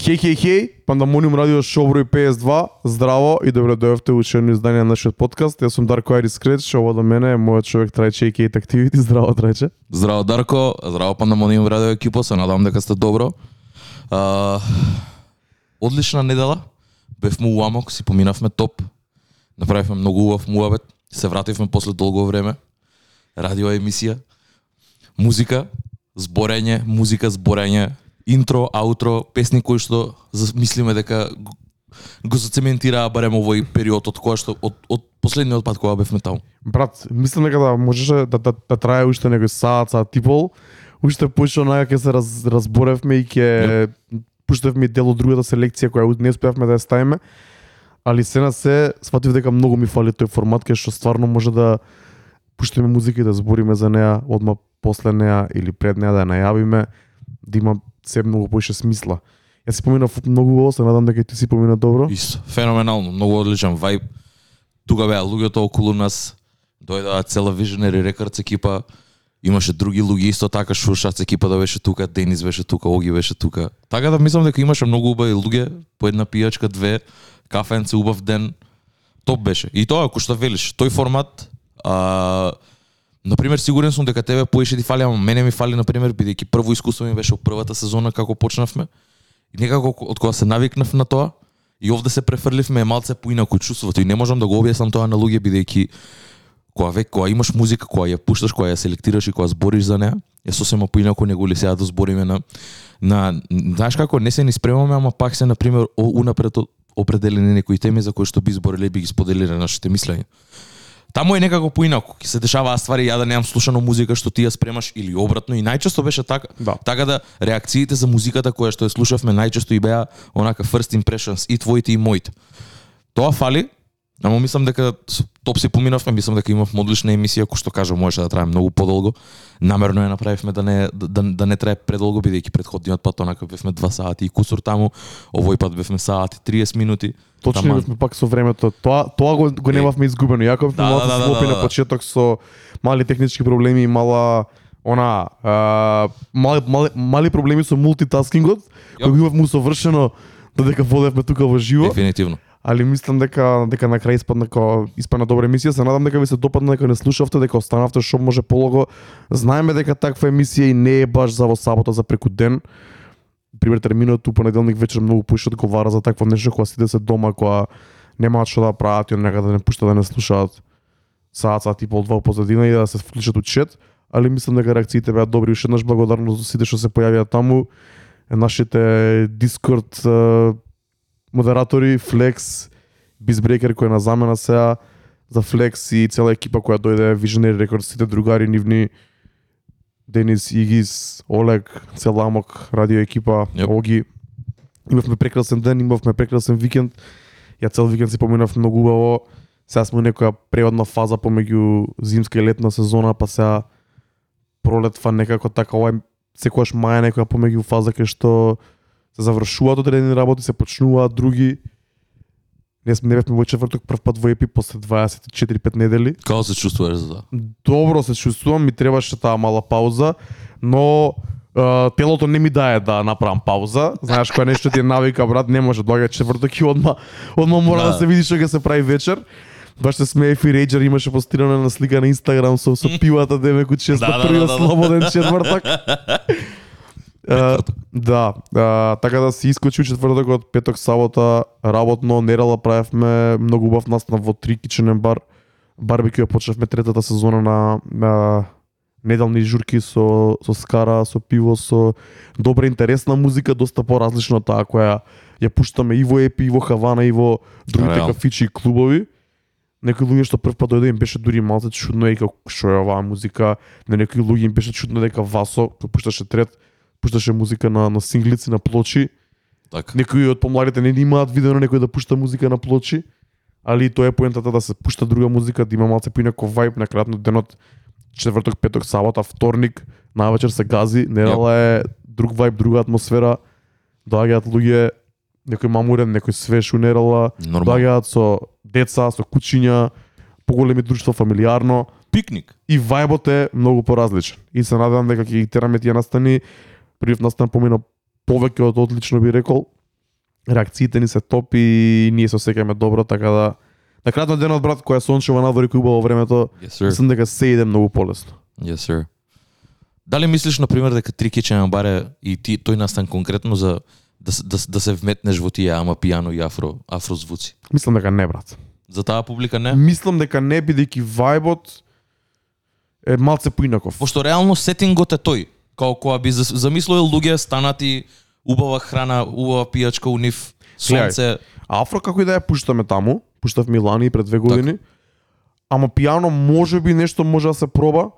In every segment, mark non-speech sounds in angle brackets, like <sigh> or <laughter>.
Хеј, хеј, хеј, Пандамониум радио шоу број 52. Здраво и добро дојавте у уште издание на нашиот подкаст. Јас сум Дарко Айрис Креч, ова до мене е мојот човек Трајче и Кейт Активити. <laughs> Здраво, Трајче. Здраво Дарко, здраво Пандамониум радио екипо, се надам дека сте добро. А, одлична недела. Бевме у Амок, си поминавме топ. Направивме многу убав муабет. Се вративме после долго време. Радио емисија. Музика, зборење, музика, зборење, интро, аутро, песни кои што мислиме дека го- зацементираа барем овој период од која што од, од последниот пат кога бевме таму. Брат, мислам дека да можеше да, да, да трае уште некој саат, саат и пол. Уште почна онака ќе се раз, разборевме и ќе пуштевме и дел од другата селекција која не успеавме да ја ставиме. Али се на се сватив дека многу ми фали тој формат кај што стварно може да пуштиме музика и да збориме за неа одма после неа или пред неа да ја најавиме, да има се многу поише смисла. Јас си поминав многу убаво, се надам дека и ти си помина добро. Исто, феноменално, многу одличен вајб. Тука беа луѓето околу нас, дојдоа цела Visionary Records екипа, имаше други луѓе исто така, Шуршац екипа да беше тука, Денис беше тука, Оги беше тука. Така да мислам дека имаше многу убави луѓе, по една пијачка, две, кафенце, убав ден. Топ беше. И тоа, ако што велиш, тој формат, а, Например, сигурен сум дека тебе поише ти фали, ама мене ми фали, например, бидејќи прво искуство ми беше во првата сезона како почнавме. И некако од кога се навикнав на тоа, и овде се префрливме е малце поинаку чувството и не можам да го објаснам тоа на луѓе бидејќи кога век кога имаш музика, кога ја пушташ, кога ја селектираш и кога збориш за неа, е сосема поинаку него ли сега да збориме на на знаеш како не се ни спремаме, ама пак се на пример унапред определени некои теми за кои што би збориле и би ги споделиле нашите мислења. Таму е некако поинаку, ќе се дешаваа ствари ја да немам слушано музика што ти ја спремаш или обратно и најчесто беше така. Да. Така да реакциите за музиката која што ја слушавме најчесто и беа онака first impressions и твоите и моите. Тоа фали, ама мислам дека с- топ си поминавме, мислам дека имавме одлична емисија која што кажа можеше да трае многу подолго. Намерно ја направивме да не да, да не трае предолго бидејќи претходниот пат онака бевме 2 сати и кусур таму, овој пат бевме сати 30 минути. Точно Таман. бевме пак со времето. Тоа тоа го, го немавме изгубено. Јако бевме Да, да, да, да, на да. почеток со мали технички проблеми и мала она а, мали, мали, мали проблеми со мултитаскингот, кој го имавме усовршено додека водевме тука во живо, Дефинитивно али мислам дека дека на крај испадна како испадна добра емисија. Се надам дека ви се допадна, дека не слушавте, дека останавте што може полого. Знаеме дека таква емисија и не е баш за во сабота за преку ден. пример терминот у понеделник вечер многу поише одговара за такво нешто кога сите се дома, кога немаат што да прават и некаде да не пушта да не слушаат саат, саат и пол, два позадина и да се вклучат у чет, али мислам дека реакциите беа добри. Уште еднаш благодарност за сите што се појавија таму. Нашите Discord модератори, Flex, Bizbreaker кој е на замена сега, за Flex и цела екипа која дојде Visionary Records, сите другари нивни, Денис, Игис, Олег, цела Амок, радио екипа, Јеп. Оги. Имавме прекрасен ден, имавме прекрасен викенд. Ја цел викенд си поминав многу убаво. Сега сме некоја преводна фаза помеѓу зимска и летна сезона, па сега пролетва некако така ова секогаш е некоја помеѓу фаза кај што се завршуваат одредени работи, се почнуваат други. Не сме не бевме во четврток прв пат во епи после 24-5 недели. Како се чувствуваш за тоа? Добро се чувствувам, ми требаше таа мала пауза, но е, телото не ми дае да направам пауза. Знаеш кога нешто ти е навика, брат, не може доаѓа четврток и одма одма мора да, Да. се види што ќе се прави вечер. Баш се смее Фи Рейджер имаше постирана на слика на Инстаграм со со пивата деме куд чест <laughs> Да, да, да, првиот да, да. слободен четврток. <laughs> Да, а, така да си искочи четвртокот, петок, сабота, работно, нерала правевме многу убав настан во Три киченен бар. Барбекю ја почнавме третата сезона на, на неделни журки со со скара, со пиво, со добра интересна музика, доста поразлична од таа која ја пуштаме и во Епи, и во Хавана, и во другите Реално. кафичи и клубови. Некои луѓе што прв пат дојде им беше дури малце чудно и како што е оваа музика, на некои луѓе им беше чудно дека Васо кој пушташе трет, пушташе музика на на синглици, на плочи. Така. Некои од помладите не имаат видено некој да пушта музика на плочи, али тоа е поентата да се пушта друга музика, да има малце поинаков вајб на крајот на денот, четврток, петок, сабота, вторник, навечер се гази, недела е друг вајб, друга атмосфера, доаѓаат луѓе, некој мамурен, некој свеж у недела, Нормално. доаѓаат со деца, со кучиња, поголеми друштво, фамилиарно, Пикник. и вајбот е многу поразличен. И се надевам дека ќе ги тераме тие настани. Првиот настан помина повеќе од одлично би рекол. реакциите ни се топ и ние се осеќаме добро, така да на крајот на денот брат која сончева надвор и кој убаво времето, Yes, sir. мислам дека се иде многу полесно. Yes, sir. Дали мислиш, на пример, дека три кече на баре и ти тој настан конкретно за да, да, да се вметнеш во тие ама пијано и афро, афро звуци? Мислам дека не брат. За таа публика не? Мислам дека не бидејќи вајбот е малце поинаков. Пошто реално сетингот е тој. Као која би замислил луѓе станати убава храна, убава пијачка у нив, сонце. Афро како и да ја пуштаме таму, пуштав Милани пред две години. Така. Ама пијано може би нешто може да се проба,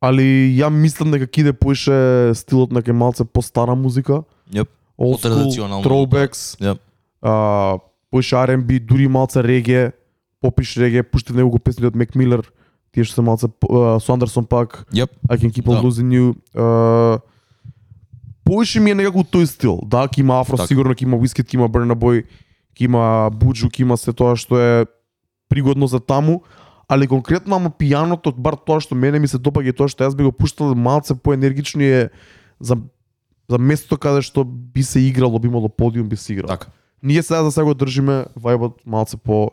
али ја мислам дека киде поише стилот на ке малце по-стара музика, Јеп. old school, throwbacks, Јеп. а, поише R&B, дури малце реге, попиш реге, пушти него песни од Мек Милер, тие што се малце по- а, со Андерсон пак, Јеп. I can keep on Да. losing you. Uh, ми е некако тој стил. Да, ќе има афро, Така. сигурно ќе има Wizkid, ќе има Burna Boy, ќе има Буджу, ќе има се тоа што е пригодно за таму, али конкретно ама пијаното, бар тоа што мене ми се допаѓа тоа што јас би го пуштал малце поенергично е за за место каде што би се играло, би имало подиум, би се играло. Така. Ние сега за сега го држиме вајбот малце по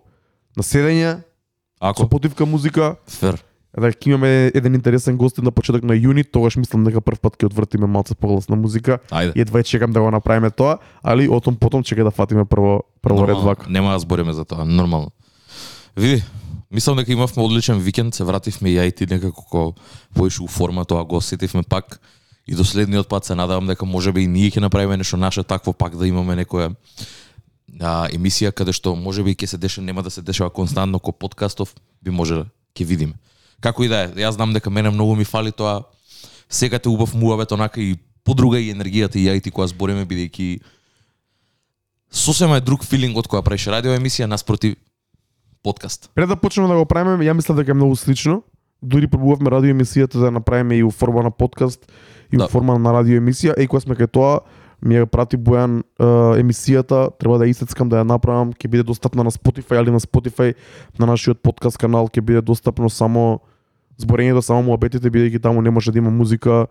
наседење, со Ако потивка музика, фер. Да, ќе имаме еден интересен гост на почеток на јуни, тогаш мислам дека прв пат ќе одвртиме малце погласна музика. Ајде. И едва чекам да го направиме тоа, али отом потом чека да фатиме прво прво ред вака. Нема да збориме за тоа, нормално. Види, мислам дека имавме одличен викенд, се вративме ја и ти некако ко поише у форма, тоа го сетивме пак. И до следниот пат се надевам дека можеби и ние ќе направиме нешто наше такво пак да имаме некоја а, емисија каде што можеби ќе се деша, нема да се дешава константно ко подкастов, би може ќе видиме. Како и да е, јас знам дека мене многу ми фали тоа сега те убав муавет онака и подруга и енергијата и ја и ти која збориме бидејќи сосема е друг филинг од која правиш радио емисија наспроти подкаст. Пред да почнеме да го правиме, ја мислам дека е многу слично. Дури пробувавме радио емисијата да направиме и у форма на подкаст и Да. у форма на радио емисија. Еј кога сме кај тоа, ми ја прати Бојан е, емисијата, треба да ја исецкам да ја направам, ќе биде достапна на Spotify, али на Spotify на нашиот подкаст канал ќе биде достапно само зборењето само муабетите бидејќи таму не може да има музика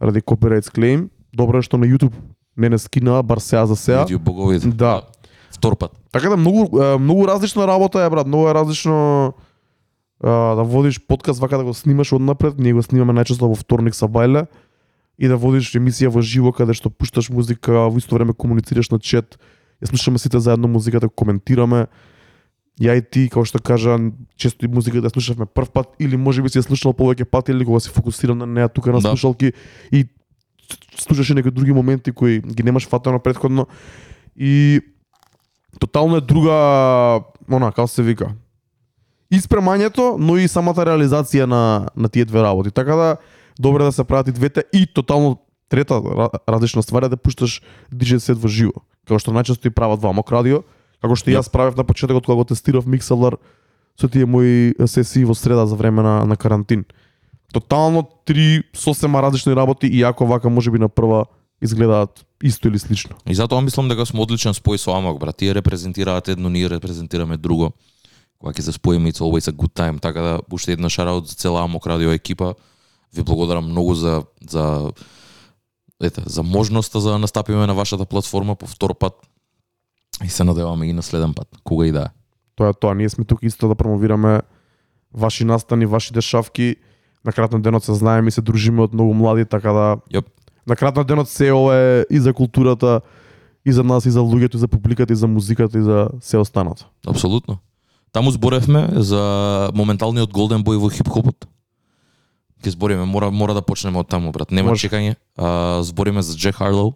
ради copyright claim. Добро е што на YouTube не не скина бар сега за сега. YouTube боговите. Да. Втор пат. Така да многу многу различна работа е брат, многу е различно да водиш подкаст вака да го снимаш однапред, ние го снимаме најчесто во вторник са бајле и да водиш емисија во живо каде што пушташ музика, во исто време комуницираш на чет, ја слушаме сите заедно музиката, коментираме. Ја и ти, како што кажа, често и музика да слушавме прв пат или можеби си ја слушнал повеќе пати или кога си фокусиран на неа тука на Да. слушалки и слушаш и некои други моменти кои ги немаш фатено предходно и тотално е друга, она, како се вика, и спремањето, но и самата реализација на, на тие две работи. Така да, добро да се прават и двете и тотално трета ра- различна ствар е да пушташ DJ сет во живо, како што најчесто и прават во Амок радио, како што Јап. јас правев на почетокот кога го тестирав микселар со тие мои сесии во среда за време на, на карантин. Тотално три сосема различни работи и ако вака можеби на прва изгледаат исто или слично. И затоа мислам дека сме одличен спој со Амок, брат. Тие репрезентираат едно, ние репрезентираме друго. Кога ќе се споиме, it's always a good time. Така да, уште една шараут за цела Амок радио екипа. Ви благодарам многу за, за ете, за можноста за да настапиме на вашата платформа по втор пат. И се надеваме и на следен пат, кога и да е. Тоа е тоа, ние сме тука исто да промовираме ваши настани, ваши дешавки. На крајот на денот се знаеме и се дружиме од многу млади, така да Јоп. на крајот на денот се ова е и за културата, и за нас, и за луѓето, и за публиката, и за музиката, и за се останато. Апсолутно. Таму зборевме за моменталниот голден бој во хип-хопот. Ќе збориме, мора мора да почнеме од таму, брат. Нема Може. чекање. А, збориме за Джек Харлоу.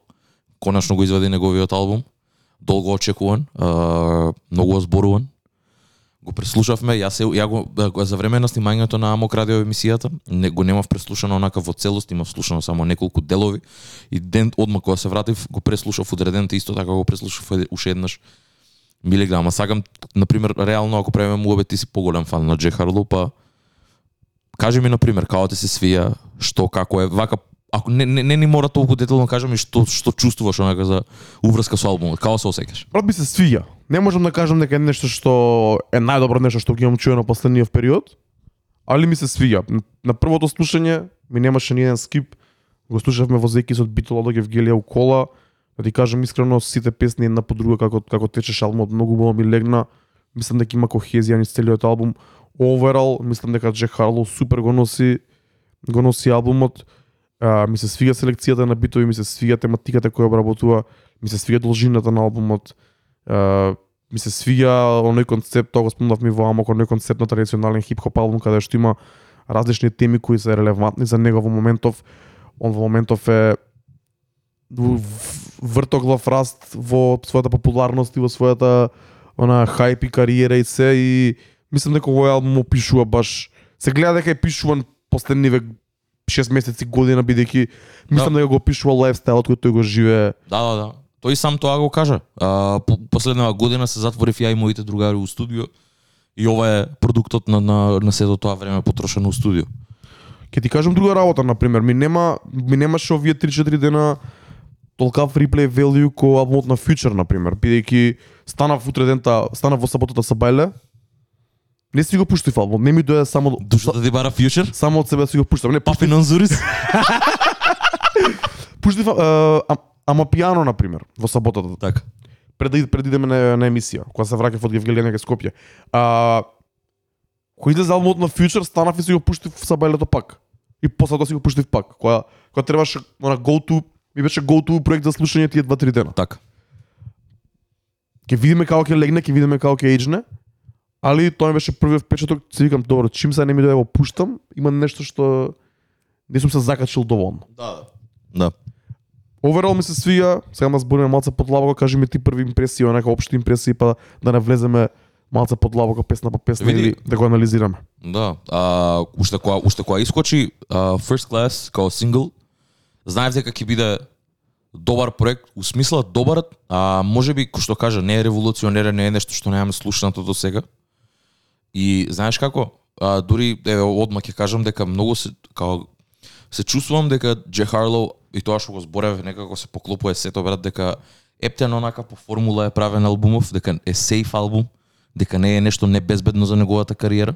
Конечно го извади неговиот албум. Долго очекуван, а, многу озборуван. Го преслушавме, јас се ја го за време на снимањето на Амок радио емисијата, не го немав преслушано онака во целост, имав слушано само неколку делови и ден одма кога се вратив го преслушав одредените исто така го преслушав уште еднаш милиграма. Сакам, на пример, реално ако правиме муабет, ти си поголем фан на Джек Харлоу, па кажи ми на пример како ти се свија, што како е, вака ако не не, не ни мора толку детално да кажа ми што што чувствуваш онака за уврска со албумот, како се осеќаш? Брат ми се свија. Не можам да кажам дека е нешто што е најдобро нешто што ги имам чуено последниот период, али ми се свија. На првото слушање ми немаше ни еден скип. Го слушавме во Зекис од Битола до Евгелија у кола. Да ти кажам искрено, сите песни една по друга како како течеше албумот многу убаво ми легна. Мислам дека има кохезија низ целиот албум. Overall, мислам дека Джек Харлоу супер го носи го носи албумот. А, ми се свига селекцијата на битови, ми се свига тематиката која обработува, ми се свига должината на албумот. А, ми се свига оној концепт, тоа го спомнавме во Амок, оној концепт на традиционален хип-хоп албум каде што има различни теми кои се релевантни за него во моментов. Он во моментов е вртоглав раст во својата популарност и во својата она хајп и кариера и се и мислам дека овој албум опишува баш се гледа дека е пишуван последниве 6 месеци година бидејќи мислам дека го опишува лајфстајлот кој тој го живее. Да, да, да. Тој сам тоа го кажа. А, по- последнава година се затворив ја и моите другари у студио и ова е продуктот на, на, на сето тоа време потрошено у студио. Ќе ти кажам друга работа на пример, ми нема ми немаше овие 3-4 дена толкав реплay value ко албумот на Future на пример, бидејќи станав утре дента, станав во саботата со Бајле. Не си го пуштив албум, не ми дојде само Душата да ти бара фьючер? само од себе си го пуштам. Не, Папи Нонзурис? <laughs> пуштив а, а, ама пиано на пример во саботата. така. пред да пред идеме на, на емисија, кога се враќав од Евгелија кај Скопје. А кој излезе албумот на Future, станав и си го пуштив са бајлето пак. И после тоа си го пуштив пак. Кога кога требаше на go to ми беше go to проект за слушање тие 2-3 дена. Така. Ќе видиме како ќе легне, ќе видиме како ќе ејджне. Али тоа ми беше првиот впечаток, си викам, добро, чим се не ми дојде го пуштам, има нешто што не сум се закачил доволно. Да, да. Оверал ми се свија, сега ма збориме малце подлабоко, кажи ми ти први импресии, онака општи импресии, па да не влеземе малце подлабоко песна по песна Види. или да го анализираме. Да, а, уште кога уште кога искочи а, First Class као сингл, знаев дека ќе биде добар проект, у смисла добар, а можеби кој што кажа не е револуционерен, не е нешто што немаме слушнато до сега. И знаеш како? А, дури еве одма ќе кажам дека многу се као се чувствувам дека Дже Харлоу и тоа што го зборев некако се поклопува сето брат дека Ептен онака по формула е правен албумов, дека е сейф албум, дека не е нешто небезбедно за неговата кариера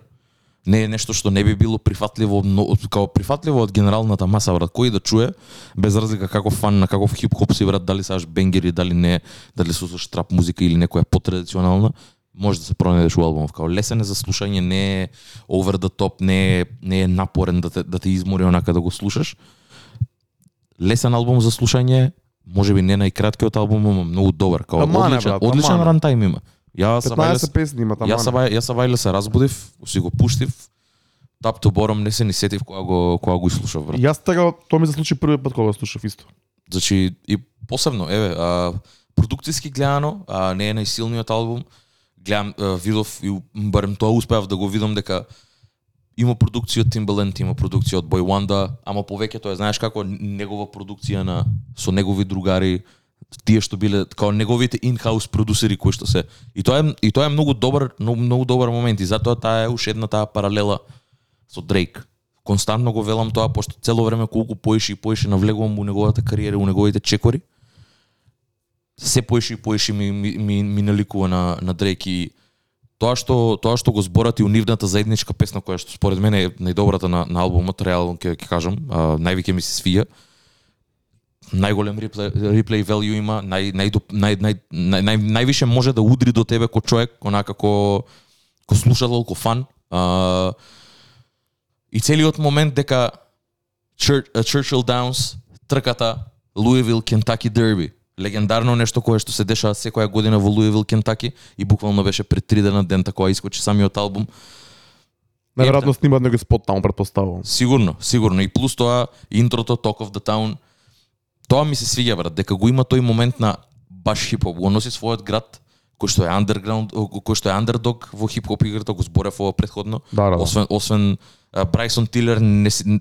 не е нешто што не би било прифатливо но, као прифатливо од генералната маса брат кој да чуе без разлика каков фан на каков хип-хоп си брат дали саш бенгери дали не дали слушаш трап музика или некоја потрадиционална може да се пронајдеш у албумов као лесен е за слушање не е over the top не е не е напорен да те да те измори онака да го слушаш лесен албум за слушање можеби не најкраткиот албум, ама многу добар, као Тамане, одличен, брат, одличен тамане. рантајм има. Ја са Вајле 15 песни има таму. Јас са Вајле, јас са Вајле се разбудив, си го пуштив, тап to bottom не се ни сетив кога го кога го изслушав брат. Јас така тоа ми се случи првиот пат кога го слушав исто. Значи и посебно, еве, а, продукцијски гледано, а, не е најсилниот албум. Гледам, видов и барем тоа успеав да го видам дека има продукција од Timbaland, има продукција од Boy Wanda, ама повеќето е, знаеш како, негова продукција на со негови другари, тие што биле како неговите in-house продусери кои што се. И тоа е и тоа е многу добар, многу, многу добар момент и затоа таа е уште една таа паралела со Дрейк. Константно го велам тоа пошто цело време колку поише и поише навлегувам у неговата кариера, у неговите чекори. Се поише и поише ми, ми, ми, ми наликува на, на Дрейк и тоа што тоа што го зборат и у нивната заедничка песна која што според мене е најдобрата на, на албумот, реално ќе ќе кажам, а, највеќе ми се свија. Најголем реплей, реплей value има, нај нај нај нај нај, нај, највише може да удри до тебе ко човек, онака ко ко слушател, ко фан. А, и целиот момент дека Chur- а, Churchill Downs трката Louisville Kentucky Derby легендарно нешто кое што се дешава секоја година во Луивил, Кентаки и буквално беше пред три дена дента кога искочи самиот албум. Наверојатно снимаат некој спот таму претпоставувам. Сигурно, сигурно. И плюс тоа, интрото Talk of the Town, тоа ми се свиѓа, брат, дека го има тој момент на баш хип-хоп. Го носи својот град, кој што е underground, кој што е underdog во хип-хоп играта, го зборев ова предходно. Да, да, да. Освен, освен Брайсон Тилер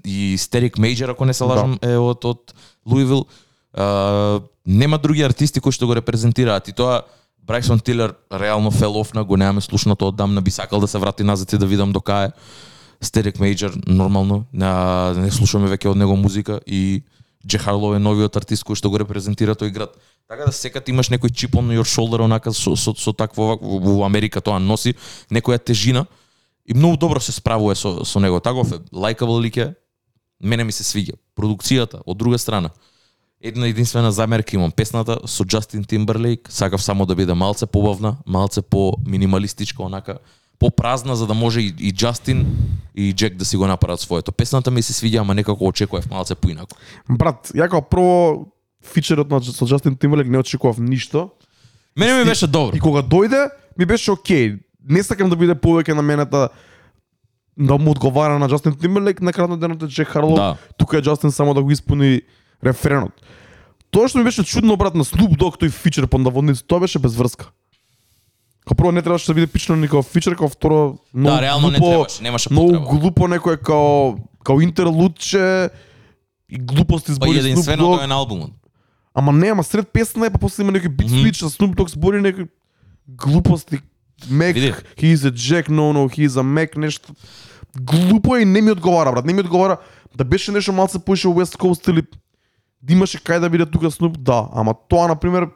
и Стерик Мейджер, ако не се лажам, е од, од Луивил. А, нема други артисти кои што го репрезентираат и тоа Брайсон Тилер реално фел офна, го немаме слушнато оддамна, би сакал да се врати назад и да видам до кај е. Стерик Мейджер, нормално, на, не слушаме веќе од него музика и Дже Харлоу е новиот артист кој што го репрезентира тој град. Така да секад имаш некој чип on your shoulder онака со, со, со такво во, во Америка тоа носи некоја тежина и многу добро се справува со, со него. Таков е, лайкабл лике, мене ми се свиѓа. Продукцијата, од друга страна, Една единствена замерка имам. Песната со Джастин Тимберлейк, сакав само да биде малце побавна, малце по минималистичка, онака попразна за да може и, и Джастин и Джек да си го направат своето. Песната ми се свиѓа, ама некако очекував малце поинако. Брат, ја како прво фичерот на со Джастин Тимберлейк не очекував ништо. Мене ми беше добро. И кога дојде, ми беше окей. Не сакам да биде повеќе на мената да му одговара на Джастин Тимберлейк, на крајот на денот е Джек Харлоу. Да. Тука е Джастин само да го испуни рефренот. Тоа што ми беше чудно брат на Snoop Dogg тој фичер по наводници, тоа беше без врска. Као прво не требаше да биде пичено никао фичер, као второ многу Да, реално не глупо, требаше, немаше многу потреба. глупо некој као као интерлудче и глупости Па збори Snoop Dogg. е на албумот. Ама не, ама сред песна е, па после има некој бит Мгм. switch, а Snoop Dogg збори некои глупости. Mac, Види. he's a Jack, no, no, he's a Mac, нешто. Глупо е и не ми одговара, брат. Не ми одговара да беше нешто малце поише West Coast или имаше кај да биде тука Snoop, да. Ама тоа, например,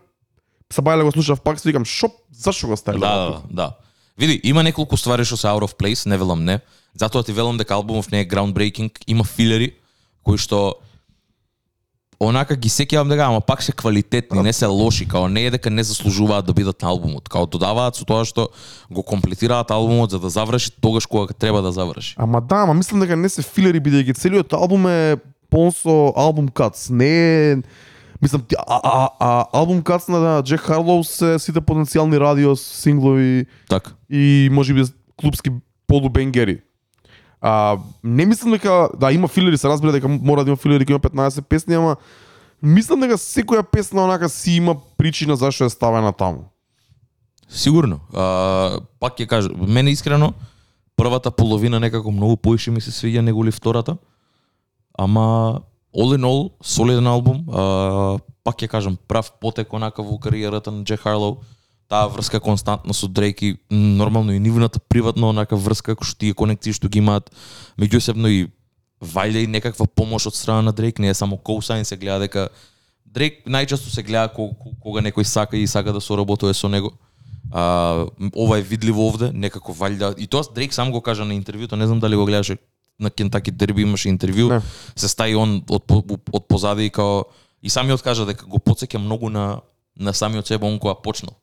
се бајле го слушав пак, си викам, шо, зашо го ставиле? Да, да, да. Види, има неколку ствари што се out of place, не велам не. Затоа ти велам дека албумов не е groundbreaking, има филери кои што онака ги сеќавам дека ама пак се квалитетни, не се лоши, као не е дека не заслужуваат да бидат на албумот, као додаваат со тоа што го комплетираат албумот за да заврши тогаш кога треба да заврши. Ама да, ама мислам дека не се филери бидејќи целиот албум е полн со албум кац. Не е Мислам, а, а, а, албум кац на Джек Харлоу се сите потенцијални радио синглови Така. и може би клубски полубенгери. А, не мислам дека да има филери, се разбира дека мора да има филери, дека има 15 песни, ама мислам дека секоја песна онака си има причина зашто е ставена таму. Сигурно. А, пак ќе кажа, мене искрено првата половина некако многу поише ми се свиѓа него ли втората. Ама all in all солиден албум. А, пак ќе кажам прав потек онака во кариерата на Джек Харлоу. Таа врска константно со Дрейк и нормално и нивната приватна онака врска кој што тие конекции што ги имаат меѓусебно и вајде и некаква помош од страна на Дрейк, не е само коусайн се гледа дека Дрейк најчесто се гледа кога, кога некој сака и сака да соработува со него. А, ова е видливо овде, некако валјда. И тоа Дрейк сам го кажа на интервјуто, не знам дали го гледаше на Кентаки Дерби имаше интервју, Не. се стаи он од, од позади и као и самиот кажа дека го потсеќа многу на на самиот себе он кога почнал.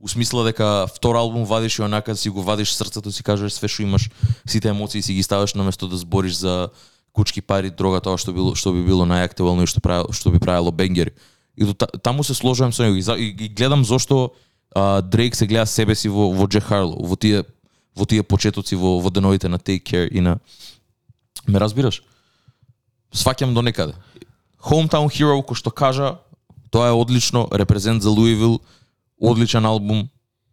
У смисла дека втор албум вадиш и онака си го вадиш срцето си кажеш све што имаш, сите емоции си ги ставаш на место да збориш за кучки пари, дрога, тоа што било што би било најактуелно и што прави што би правило бенгери. И до та- таму се сложувам со него и, и, и гледам зошто а, Дрейк се гледа себе си во во Джек Харлоу, во тие во тие почетоци во во деновите на Take Care и на Ме разбираш? Сваќам до некаде. Hometown Hero, кој што кажа, тоа е одлично, репрезент за Луивил, одличен албум,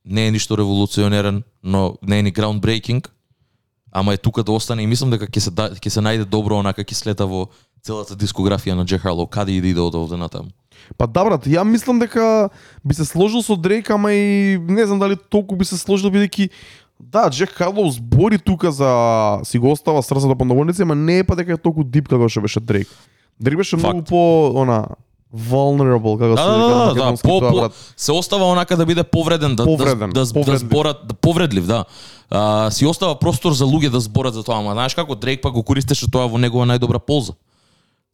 не е ништо револуционерен, но не е ни groundbreaking, ама е тука да остане и мислам дека ќе се да, ќе се најде добро онака ќе слета во целата дискографија на Джек Харлоу, каде и да иде од овде натаму. Па да брат, ја мислам дека би се сложил со Дрейк, ама и не знам дали толку би се сложил бидејќи да, Джек Харлоу збори тука за си го остава срцето по наводници, ама не е па дека е толку дип како што беше Дрейк. Дрейк беше Факт. многу по она vulnerable како Да, се да, вика да, да, да, македонски по, тоа, брат. се остава онака да биде повреден, да, Повреден, да, да, да, повредлив. зборат, да, повредлив, да. А, си остава простор за луѓе да зборат за тоа, ама знаеш како Дрейк пак го користеше тоа во негова најдобра полза.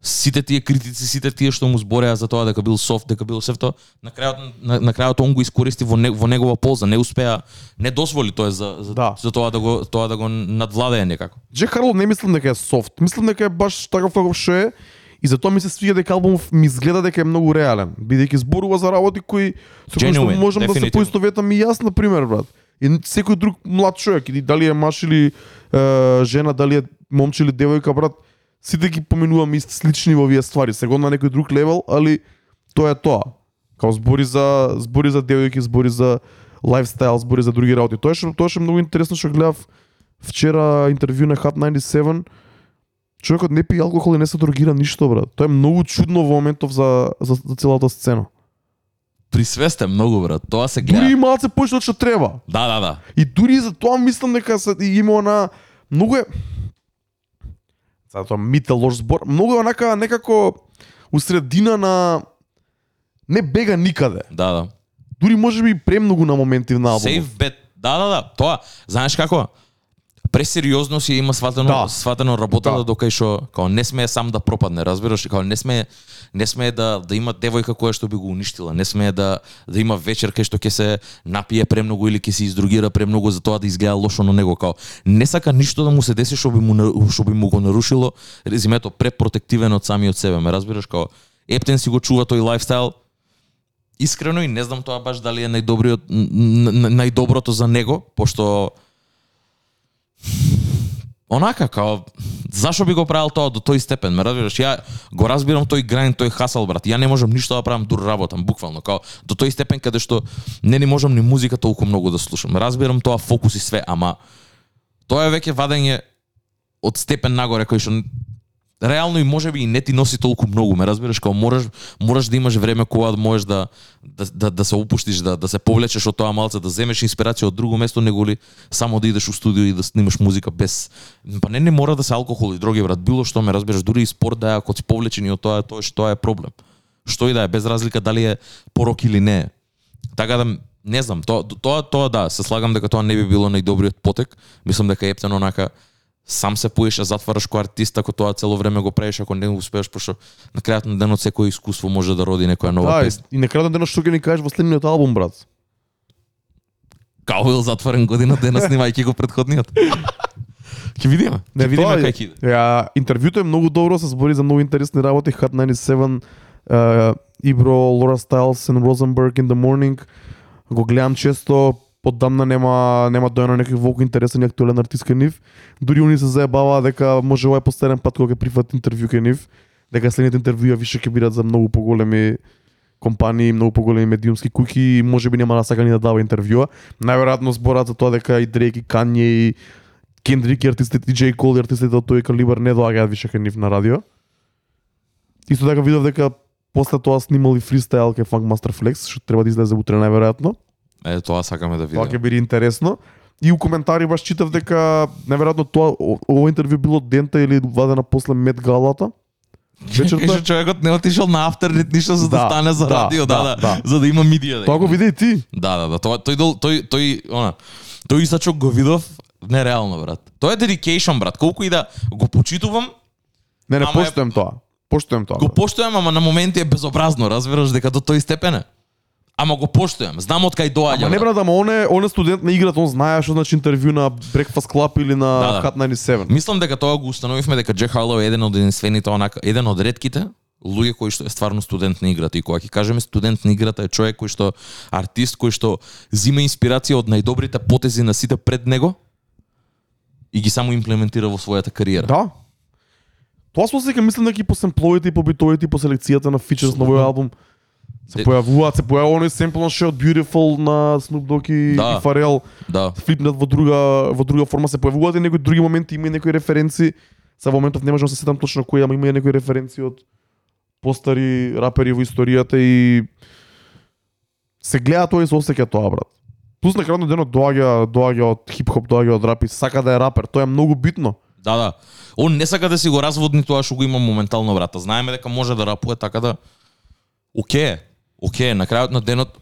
Сите тие критици, сите тие што му збореа за тоа дека бил софт, дека бил сев тоа, на крајот на, на крајот он го искористи во, не, во негова полза, не успеа, не дозволи тоа за за, Да. за тоа да го тоа да го надвладее некако. Джек Харлоу не мислам дека е софт. Мислам дека е баш таков каков што е и затоа ми се свиѓа дека албумов ми изгледа дека е многу реален, бидејќи зборува за работи кои со кои што можам да се поистоветам и јас на пример, брат. И секој друг млад човек, или дали е маж или е, жена, дали е момче или девојка, брат, сите ги поминуваме ист слични во овие ствари, сега на некој друг левел, али тоа е тоа. Као збори за збори за девојки, збори за лайфстайл, збори за други работи. Тоа што тоа што многу интересно што гледав вчера интервју на Hot 97 човекот не пие алкохол и не се дрогира ништо брат. Тоа е многу чудно во моментов за за, за целата сцена. Присвесте многу брат, тоа се Дури гледа. и малце од што треба. Да, да, да. И дури за тоа мислам дека се има она многу е Сега тоа мите лош збор, многу е онака некако усредина на не бега никаде. Да, да. Дури можеби и премногу на моменти на албумот. Safe bet. Да, да, да. Тоа, знаеш како? Пресериозно си има сватено, Да. сватено работата Да. докај што као не смее сам да пропадне, разбираш? Као не смее не смее да да има девојка која што би го уништила, не смее да да има вечер кај што ќе се напие премногу или ќе се издругира премногу за тоа да изгледа лошо на него, као не сака ништо да му се деси што би му што би му го нарушило резимето препротективен од самиот себе, ме разбираш као Ептен си го чува тој лайфстайл, искрено и не знам тоа баш дали е најдобриот најдоброто за него, пошто онака као зашо би го правил тоа до тој степен, ме разбираш? Ја го разбирам тој грайн, тој хасал брат. Ја не можам ништо да правам дур работам, буквално, као до тој степен каде што не ни можам ни музика толку многу да слушам. Разбирам тоа фокус и све, ама тоа е веќе вадење од степен нагоре кој што реално и можеби и не ти носи толку многу, ме разбираш, кога мораш мораш да имаш време кога да можеш да да, да, да се опуштиш, да да се повлечеш од тоа малце, да земеш инспирација од друго место него ли само да идеш у студио и да снимаш музика без па не не мора да се алкохол и други брат, било што ме разбираш, дури и спорт да е ако си повлечен и од тоа, тоа што е проблем. Што и да е, без разлика дали е порок или не е. Така да не знам, тоа тоа тоа да, се слагам дека тоа не би било најдобриот потек. Мислам дека Ептен онака сам се поиша затвараш кој артист ако тоа цело време го правиш ако не успееш пошто на крајот на денот секој искуство може да роди некоја нова Да, и- песна. и на крајот на денот што ќе ни кажеш во следниот албум, брат? Као бил затворен година дена <laughs> снимајќи го предходниот. Ќе видиме. Ќе видиме кај ќе. Ја, интервјуто е многу добро, се збори за многу интересни работи, Hot 97, uh, Ибро, Лора Стайлс and Rosenberg in the Morning. Го гледам често, Поддамна нема нема дојано некој волку интересен и актуелен артист кај нив. Дури они се заебаваа дека може ова е последен пат кога ќе прифат интервју кај нив, дека следните интервјуа више ќе бидат за многу поголеми компании, многу поголеми медиумски куки и може би нема да сака ни да дава интервјуа. Најверојатно зборат за тоа дека и Дрейк и Кање и Кендрик и артистите и Джей Кол и артистите од тој калибар не доаѓаат више кај нив на радио. Исто така видов дека после тоа и фристайл кај Funk Master Flex, што треба да излезе утре најверојатно. Е тоа сакаме да Тоа ќе видиме. биде интересно. И у коментари баш читав дека неверојатно тоа о- ово интервју било дента или вадена после Мет Галата. вечерта- <laughs> Каже човекот не отишол на афтер ништо за да, Да, стане за да, радио, да, да, да, да. за да има медија. Да Тоа го види и ти. Да, да, да, тоа тој дол, тој тој она тој Исачок го видов нереално брат. Тоа е dedication брат. Колку и да го почитувам, Не, не Ама е- поштуем тоа. Поштуем тоа. го поштојам, ама на моменти е безобразно, разбираш дека до тој степен е. Ама го поштојам, знам од кај доаѓа. Ама не брат. ама он е, он е студент на играта, он знае што значи интервју на Breakfast Club или на Да, да. Hot 97. Мислам дека тоа го установивме дека Джек Харлоу е еден од единствените онака, еден од ретките луѓе кои што е стварно студент на играта и кога ќе кажеме студент на играта е човек кој што артист кој што зима инспирација од најдобрите потези на сите пред него и ги само имплементира во својата кариера. Да. Тоа се сека мислам дека и по семпловите и по битовите и по селекцијата на фичерс на овој албум се појавуваат, се појавува оној семпл на Shot Beautiful на Snoop Dogg и, Да. и Pharrell, Да. флипнат во друга во друга форма, се појавуваат и некои други моменти, има и некои референци. Са во моментов не можам да се сетам точно кои, ама има и некои референци од постари рапери во историјата и се гледа тоа и се осеќа тоа, брат. Плюс на крајот денот доаѓа доаѓа од хип-хоп, доаѓа од рап и сака да е рапер. Тоа е многу битно. Да, да. Он не сака да си го разводни тоа што го има моментално брата. Знаеме дека може да рапува така да Оке, оке, на крајот на денот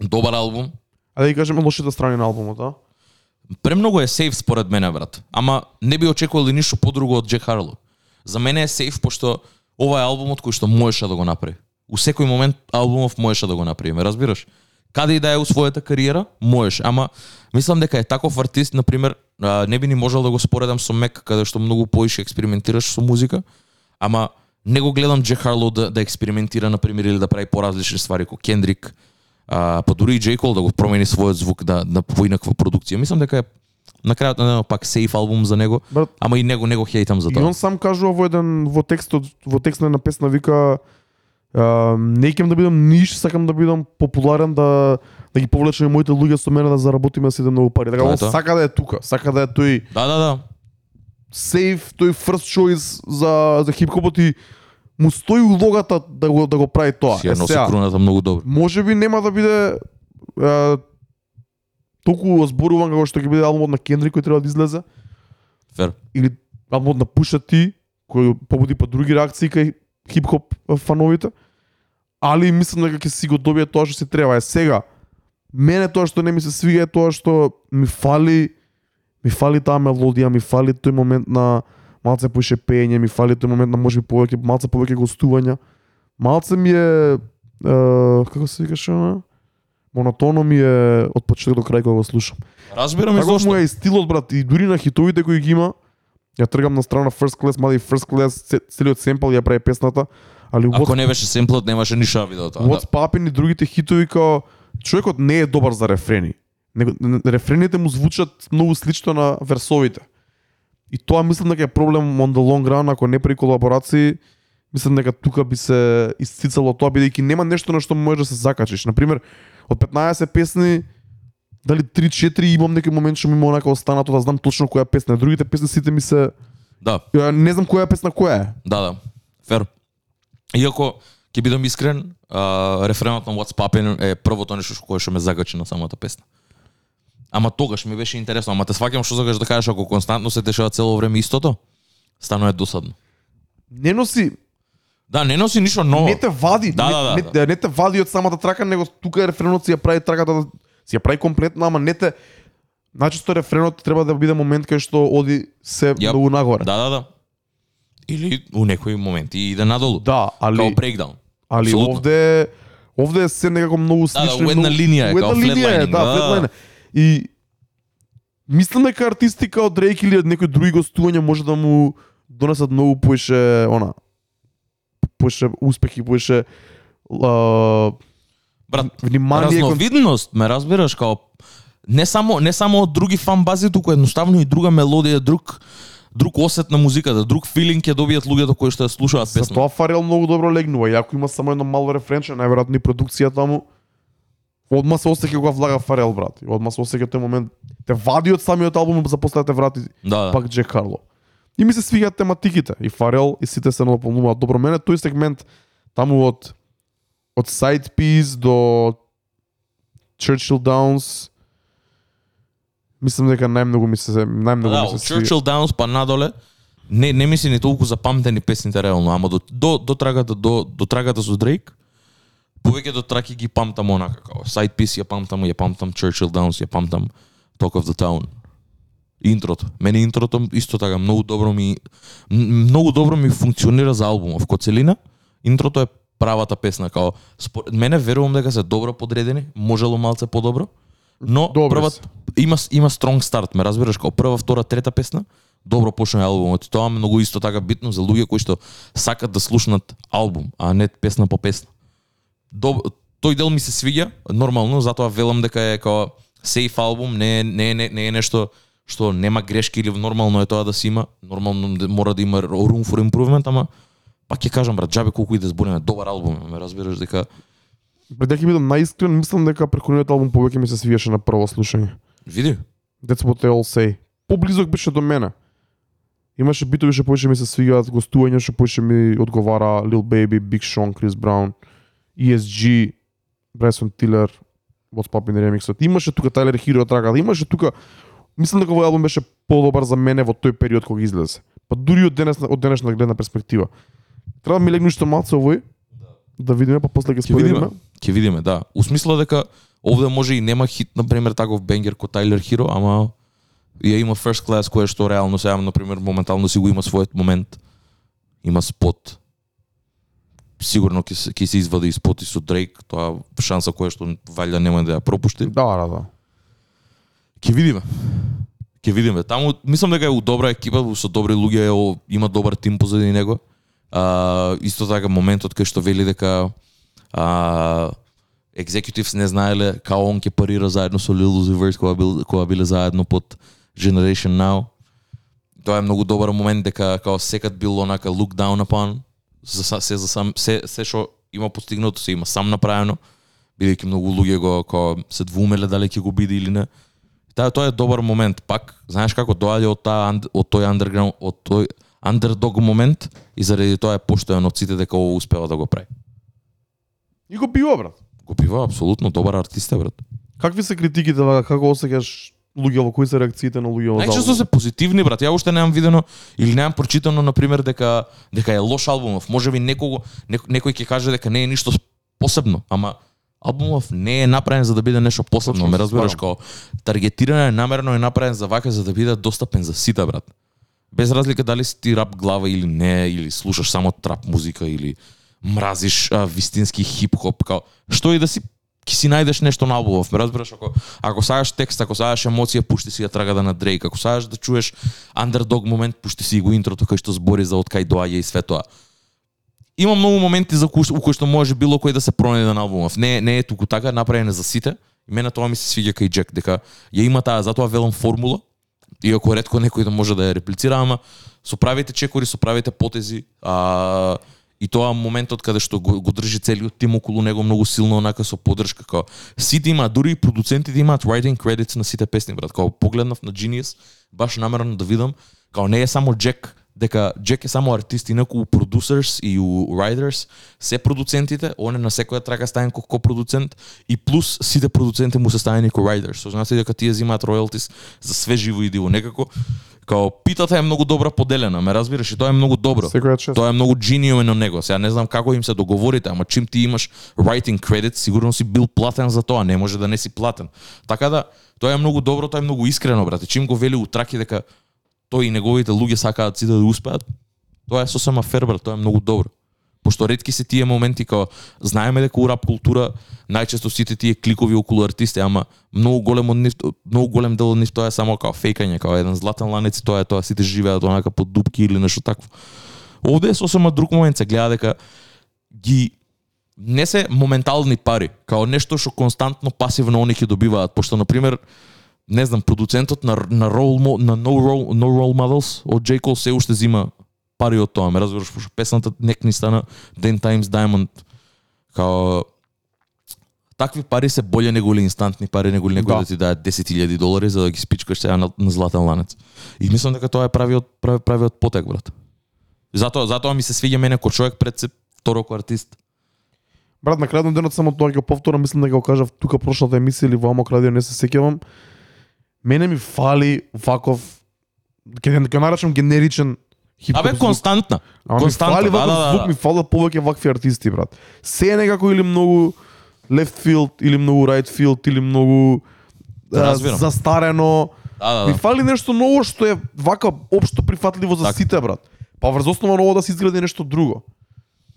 добар албум. А да ги кажеме лошите страни на албумот, а? Премногу е сейф според мене брат. Ама не би очекувал ништо подруго од Джек Харло. За мене е сейф пошто ова е албумот кој што можеше да го направи. У секој момент албумов можеше да го направи, ме разбираш? Каде и да е у својата кариера, можеш, ама мислам дека е таков артист, на пример, не би ни можел да го споредам со Мек, каде што многу поише експериментираш со музика, ама не го гледам Джек Харлоу да, да експериментира, на пример, или да прави поразлични ствари како Кендрик, а, па дури и Джей Кол да го промени својот звук да на поинаква продукција. Мислам дека е на крајот на пак сейф албум за него, Брат, ама и него него хейтам за И тоа. он сам кажува во еден во текстот во текст на песна вика а, не икем да бидам ниш, сакам да бидам популарен да да ги повлечам и моите луѓе со мене да заработиме сите многу пари. Така е он сака да е тука, сака да е тој Да, да, да. сейф, тој first choice за за хип-хопот и му стои улогата да го да го прави тоа. Си ја Е, носи сега, круната многу добро. може би нема да биде а, толку зборуван како што ќе биде албумот на Кендрик кој треба да излезе Фер. или албумот на Пуша Ти, кој побуди па други реакции кај хип-хоп фановите. Али мислам дека ќе си го добие тоа што се треба. Е сега, мене тоа што не ми се свига е тоа што ми фали ми фали таа мелодија, ми фали тој момент на малце поише пеење, ми фали тој момент на можеби повеќе малце повеќе гостувања. малце ми е, е како се викаше она? Монотоно ми е од почеток до крај кога го слушам. Разбирам и зошто. му е и стилот брат и дури на хитовите кои ги има. Ја тргам на страна First Class, мали First Class це- целиот семпл ја прави песната, али Ако What's, не беше семплот, немаше ништо да види од тоа. What's Poppin' и другите хитови као човекот не е добар за рефрени. Него, рефрените му звучат многу слично на версовите. И тоа мислам дека е проблем on the long run, ако не при колаборации, мислам дека тука би се исцицало тоа, бидејќи нема нешто на што можеш да се закачиш. Например, од 15 песни, дали 3-4 имам некој момент што ми има онака останато да знам точно која песна. Другите песни сите ми се... Да, Ја не знам која песна која е. да, да. Фер. Иако ќе бидам искрен, а, рефренот на What's Poppin' е првото нешто што- кое што ме закачи на самата песна. Ама тогаш ми беше интересно, ама те сваќам што сакаш да кажеш ако константно се дешава цело време истото, станува досадно. Не носи, Да, не носи ништо ново. не те вади, Да, не, да, да, не, не те вади од самата трака, него тука е рефренот си ја прави траката, да- си ја прави комплетна, ама не те Начисто рефренот треба да биде момент кај што оди се Јап. многу нагоре. Да, да, да. Или у некои моменти иде надолу. Да, али Као брейкдаун. али апсолутно. овде овде се некако многу да, слично. и у една линија е, као една линија е, да, да, да. И мислам дека артисти као Дрейк или некои други гостувања може да му донесат многу поише она поише успехи, поише а, Брат, внимание кон разновидност, ме разбираш, као не само не само од други фан бази, туку едноставно и друга мелодија, друг друг осет на музиката, друг филинг ќе добијат луѓето кои што ја слушаат песна. тоа Фарел многу добро легнува. И ако има само едно мало рефренче, најверојатно и продукцијата му одма се осеќа кога влага Фарел брат. Одма се осеќа тој момент те вади од самиот албум за после да те врати Да, да. пак Джек Карло. И ми се свигаат тематиките. И Фарел и сите се наполнуваат добро. Мене тој сегмент таму од од Side Piece до Churchill Downs мислам дека најмногу ми се најмногу да, ми се. Churchill Downs па надоле, не не ми се ни толку запамтени песните реално, ама до до до трагата до до трагата со Дрейк, повеќе до траки ги памтам онака како Side Piece ја памтам, ја памтам Churchill Downs, ја памтам Talk of the Town. Интрото. Мене интрото исто така многу добро ми многу добро ми функционира за албумов ко целина. Интрото е правата песна као според мене верувам дека се добро подредени, можело малце подобро. Но Добри прва се. има има стронг старт, ме разбираш, као прва, втора, трета песна, добро почна албумот. Тоа е многу исто така битно за луѓе кои што сакат да слушнат албум, а не песна по песна. Доб... Тој дел ми се свиѓа, нормално, затоа велам дека е као сейф албум, не е, не не, не е нешто што нема грешки или нормално е тоа да се има, нормално мора да има room for improvement, ама пак ќе кажам брат, џабе колку и да збориме, добар албум, ме разбираш дека Пред дека бидам најискрен, мислам дека пrekониот албум повеќе ми се свиеше на прво слушање. види, That's what they all say. Поблизок беше до мене. Имаше битови што повеќе ми се свигаат, гостувања што повеќе ми одговара Lil Baby, Big Sean, Chris Brown, ESG, Bryson Tiller, What's Poppin' ремиксот. Имаше тука Tyler Hero трагата, имаше тука Мислам дека овој албум беше подобар за мене во тој период кога излезе. Па дури од денес од денешна гледна перспектива. Треба да ми легне уште малце овој да видиме, па после ќе ќе видиме. споделиме. Ќе видиме, да. Усмисла дека овде може и нема хит, на пример, таков бенгер ко Тайлер Хиро, ама ја има First Class кое што реално сега, на пример, моментално си го има својот момент. Има спот. Сигурно ќе се, се извади и спот и со Дрейк, тоа шанса која што валја нема да ја пропушти. Да, да, да. Ќе видиме. Ќе видиме. Таму мислам дека е у добра екипа, со добри луѓе, има добар тим позади него. А, исто така моментот кај што вели дека а, executives не знаеле као он ќе парира заедно со Lil Uzi Vert кога, бил, кога биле заедно под Generation Now. Тоа е многу добар момент дека као секад бил онака look down upon за се за сам се се што има постигнато се има сам направено бидејќи многу луѓе го као се двумеле дали ќе го биде или не. Таа тоа е добар момент пак. Знаеш како доаѓа од таа од тој underground од тој underdog момент и заради тоа е поштоен од сите дека ово успева да го прави. И го бива, брат. Го бива апсолутно добар артист е брат. Какви се критиките, бе? како осеќаш луѓе во кои се реакциите на луѓе во Најчесто се позитивни брат. Ја уште немам видено или немам прочитано на пример дека дека е лош албумов. Можеби некого нек, некој ќе каже дека не е ништо посебно, ама албумов не е направен за да биде нешто посебно, Точно, ме разбираш како таргетирано е намерено е направен за вака за да биде достапен за сите брат. Без разлика дали си ти рап глава или не, или слушаш само трап музика или мразиш а, вистински хип-хоп, као, што и да си ќе си најдеш нешто на албумов, ме разбираш, ако, ако сакаш текст, ако сакаш емоција, пушти си ја трагада на Дрейк, ако сакаш да чуеш андердог момент, пушти си го интрото кај што збори за од кај доаѓа и све тоа. Има многу моменти за кои, у кои што може било кој да се пронајде да на албумов. Не, не е туку така, направено за сите. И мене тоа ми се свиѓа кај Джек, дека ја има таа, затоа велам формула, иако ретко некој да може да ја реплицира, ама со правите чекори, со правите потези, а, и тоа моментот каде што го, го држи целиот тим околу него многу силно онака со поддршка како сите има дури и продуцентите имаат writing credits на сите песни брат. Како погледнав на Genius баш намерно да видам како не е само Джек дека Джек е само артист, инаку у producers и у writers се продуцентите, он е на секоја трака ставен како продуцент и плюс сите продуценти му се ставени како writers. Со значи дека тие земаат роялтис за све живо и диво. Некако као питата е многу добра поделена, ме разбираш, и тоа е многу добро. Тоа е многу genuine од него. Сега не знам како им се договорите, ама чим ти имаш writing credit, сигурно си бил платен за тоа, не може да не си платен. Така да, тоа е многу добро, тоа е многу искрено, брате. Чим го вели у траки дека тој и неговите луѓе сакаат сите да успеат, тоа е сосема фербер, тоа е многу добро. Пошто ретки се тие моменти као знаеме дека у рап култура најчесто сите тие кликови околу артисти, ама многу голем од нив, многу голем дел од нив тоа е само као фейкање, као еден златен ланец и тоа е тоа сите живеат онака под дупки или нешто такво. Овде е сосема друг момент се гледа дека ги не се моментални пари, као нешто што константно пасивно они ќе добиваат, пошто на пример не знам, продуцентот на на Roll Mo- на No Roll No Roll Models од J Cole се уште зима пари од тоа, ме разбираш, пошто песната нек ни стана Ten Times Diamond као такви пари се боле него ли инстантни пари него ли некој да. Да. ти даде 10.000 долари за да ги спичкаш сега на, на златен ланец. И мислам дека тоа е правиот прави, правиот потек брат. Затоа затоа ми се свиѓа мене кој човек пред се второ ко артист. Брат, на крајот на денот само тоа ќе го повторам, мислам дека го кажав тука прошлата емисија или во Амок радио, не се сеќавам. Мене ми фали ваков ќе ќе наречам генеричен хип-хоп Абе звук. константна. Ама ми константна, фали да, ваков да, да, звук, да. ми фалат повеќе вакви артисти, брат. Се е некако или многу left field, или многу right field, или многу Да, застарено. Да, да, Ми да. фали нешто ново што е вака општо прифатливо за Така. сите, брат. Па врз основа на ово да се изгради нешто друго.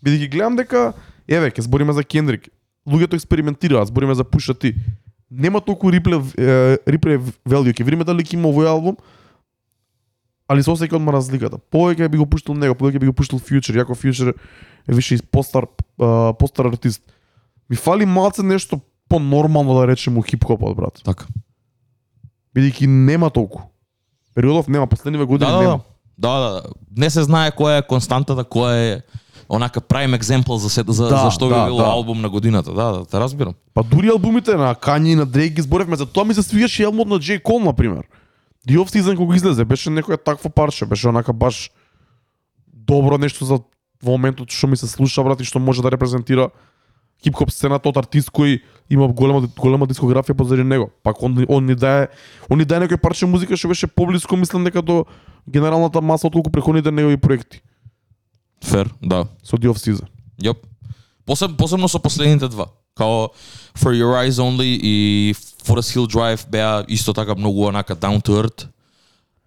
Бидејќи гледам дека еве, ќе збориме за Кендрик. Луѓето експериментираат, збориме за Пуша Ти. Нема толку рипле рипле value, ќе видиме дали ќе има овој албум. Али со секој одма разликата. Повеќе би го пуштил него, повеќе би го пуштил Future, јако Future е више постар постар артист. Ми фали малце нешто по-нормално да речеме у хип-хопот, брат. Така. Бидејќи нема толку. Периодов нема, последниве години Да, да, нема. да. Да, да. Не се знае која е константата, која е онака prime example за се, за, Да, за што би да, било да. албум на годината. Да, да, те разбирам. Па дури албумите на Kanye и на Drake ги зборевме, за тоа ми се свиеше и албумот на J. Cole, на пример. The Off Season кога излезе, беше некоја такво парче, беше онака баш добро нешто за во моментот што ми се слуша, брат, и што може да репрезентира хип-хоп сцената од артист кој има голема голема дискографија позади него. Пак он он ни дае он ни дае некој парче музика што беше поблиско, мислам дека до генералната маса отколку преходните негови проекти Фер, да. со Off Season. Јоп. Посеб, посебно со последните два. Као For Your Eyes Only и Forest Hill Drive беа исто така многу онака down to earth.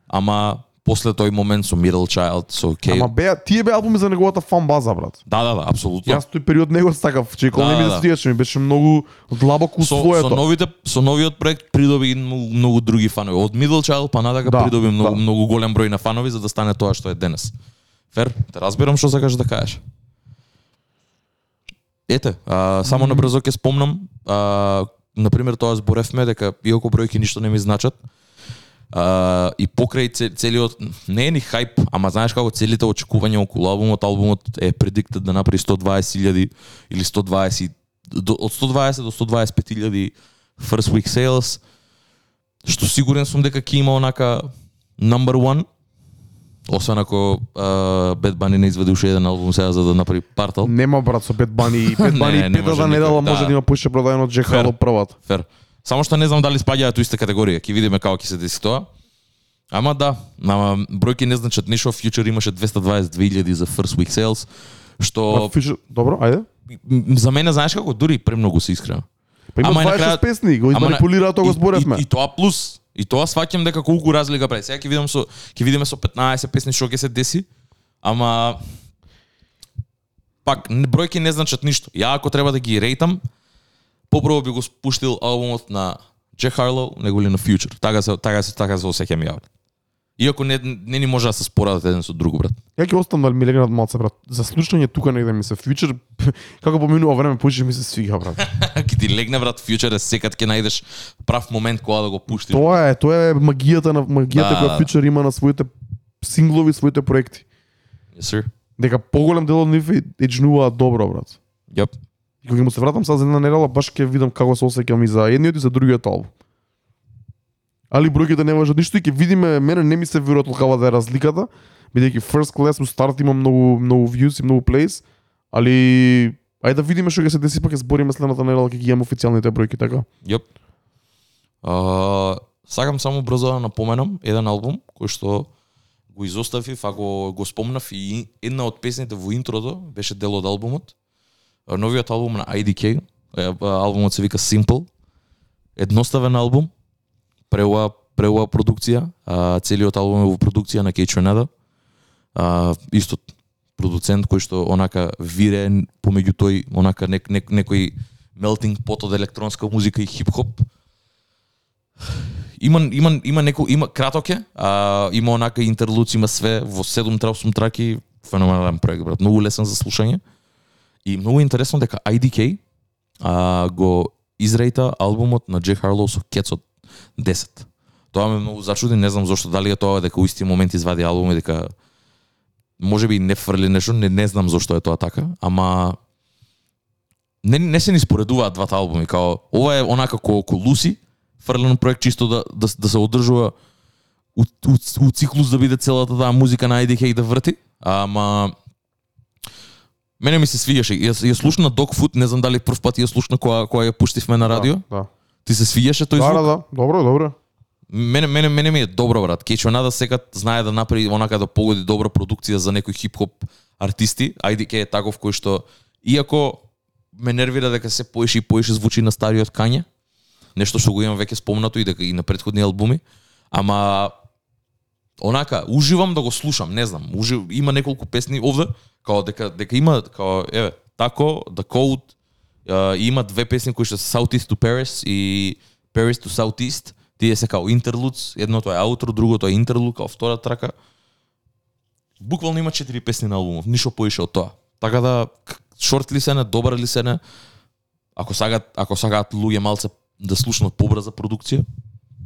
Ама после тој момент со Middle Child, со K. Ама беа тие беа албуми за неговата фан база, брат. Да, да, да, апсолутно. Јас тој период него сакав, че кога Да, не ми да, да свиеше, ми беше многу длабоко со, со своето. новите со новиот проект придоби многу, многу други фанови. Од Middle Child па надека Да, придоби многу да. многу голем број на фанови за да стане тоа што е денес. Фер, те разбирам што сакаш да кажеш. Ете, а, само на брзо ќе спомнам, а, на пример тоа зборевме дека иако бројки ништо не ми значат, а, и покрај цел- целиот не е ни хајп, ама знаеш како целите очекувања околу албумот, албумот е предиктет да направи 120.000 или 120 до, од 120 до 125.000 first week sales, што сигурен сум дека ќе има онака number one, освен ако Bad Bunny не изведе уште еден албум сега за да направи партал. Нема брат со Бет Бани, Бет Бани петата недела да. може да има поише продаено од Джек Фер. Хало првата. Фер. Само што не знам дали спаѓаат у иста категорија. Ќе видиме како ќе се деси тоа. Ама да, ама бројки не значат ништо. Future имаше 222.000 за first week sales, што Добро, ајде. за мене знаеш како дури премногу се искрено. Па има Ама и на 26 крајот- песни, го Ама на- манипулираа тоа го и- зборевме. И, и, тоа плюс. И тоа сваќам дека колку разлика прави. Сега ќе видам со ќе видиме со 15 песни што ќе се деси. Ама пак не- бројки не значат ништо. Ја ако треба да ги рейтам, попрво би го спуштил албумот на Джек Харлоу, него ли на Future. Така се така се така се осеќам ја. Иако не не ни може да се спорадат еден со друго, брат. Ја ќе оставам да ми легнат малце брат. За слушање тука негде ми се фьючер <laughs> како поминува време повеќе ми се свига брат. <laughs> Ке ти легне брат Future е секад ќе најдеш прав момент кога да го пуштиш. Тоа е, тоа е магијата на магијата Да. која фьючер има на своите синглови, своите проекти. Yes, sir. Дека поголем дел од нив еджнуваат добро брат. Јап. И кога му се вратам сега за една недела, баш ќе видам како се осеќам и за едниот и за другиот албум. Али бројките не важат ништо и ќе видиме, мене не ми се верува толкова да е разликата, бидејќи First Class у старт има многу многу views и многу plays, али ајде да видиме што ќе се деси, па ќе збориме следната недела ќе ги имам официјалните бројки така. Јап. Uh, сакам само брзо да напоменам еден албум кој што го изоставив, а го, го спомнав и една од песните во интрото беше дел од албумот. Новиот албум на IDK, албумот се вика Simple. Едноставен албум, преуа преуа продукција, а, целиот албум е во продукција на Кейчо Чонеда. А, исто продуцент кој што онака вире помеѓу тој онака нек, нек, некој melting pot од електронска музика и хип-хоп. Има има има неко има краток е, а има онака интерлуц, има све во 7 трап траки, феноменален проект брат, многу лесен за слушање. И многу интересно дека IDK а, го изрејта албумот на Джек Харлоу со Кецот 10. Тоа ме многу зачуди, не знам зошто, дали е тоа дека у исти момент извади албум и дека може би не фрли нешто, не, не знам зошто е тоа така, ама не, не се ни споредуваат двата албуми, као ова е онака како ко Луси, фрлен проект чисто да, да, да се одржува у, у, у циклус да биде целата таа музика на IDK и да врти, ама Мене ми се свиѓаше. Ја, ја слушна Dog Food, не знам дали прв пат ја слушна која која ја пуштивме на радио. Да. да. Ти се свиѓаше тој Да, звук? да, да. Добро, добро. Мене, мене, мене ми е добро, брат. Кечо Нада секад знае да направи онака да погоди добра продукција за некои хип-хоп артисти. IDK е таков кој што, иако ме нервира дека се поише и поише звучи на стариот Кање, нешто што го имам веќе спомнато и дека и на претходни албуми, ама онака уживам да го слушам, не знам, ужив, има неколку песни овде, као дека дека има као еве, тако, The Code, а, и има две песни кои што се Southeast to Paris и Paris to Southeast, тие се као интерлуц, едното е аутро, другото е интерлуд, као втора трака. Буквално има четири песни на албумов, ништо поише од тоа. Така да шорт ли се не, добар ли се не, ако сакаат, ако сакаат луѓе малце да слушнат побрза продукција,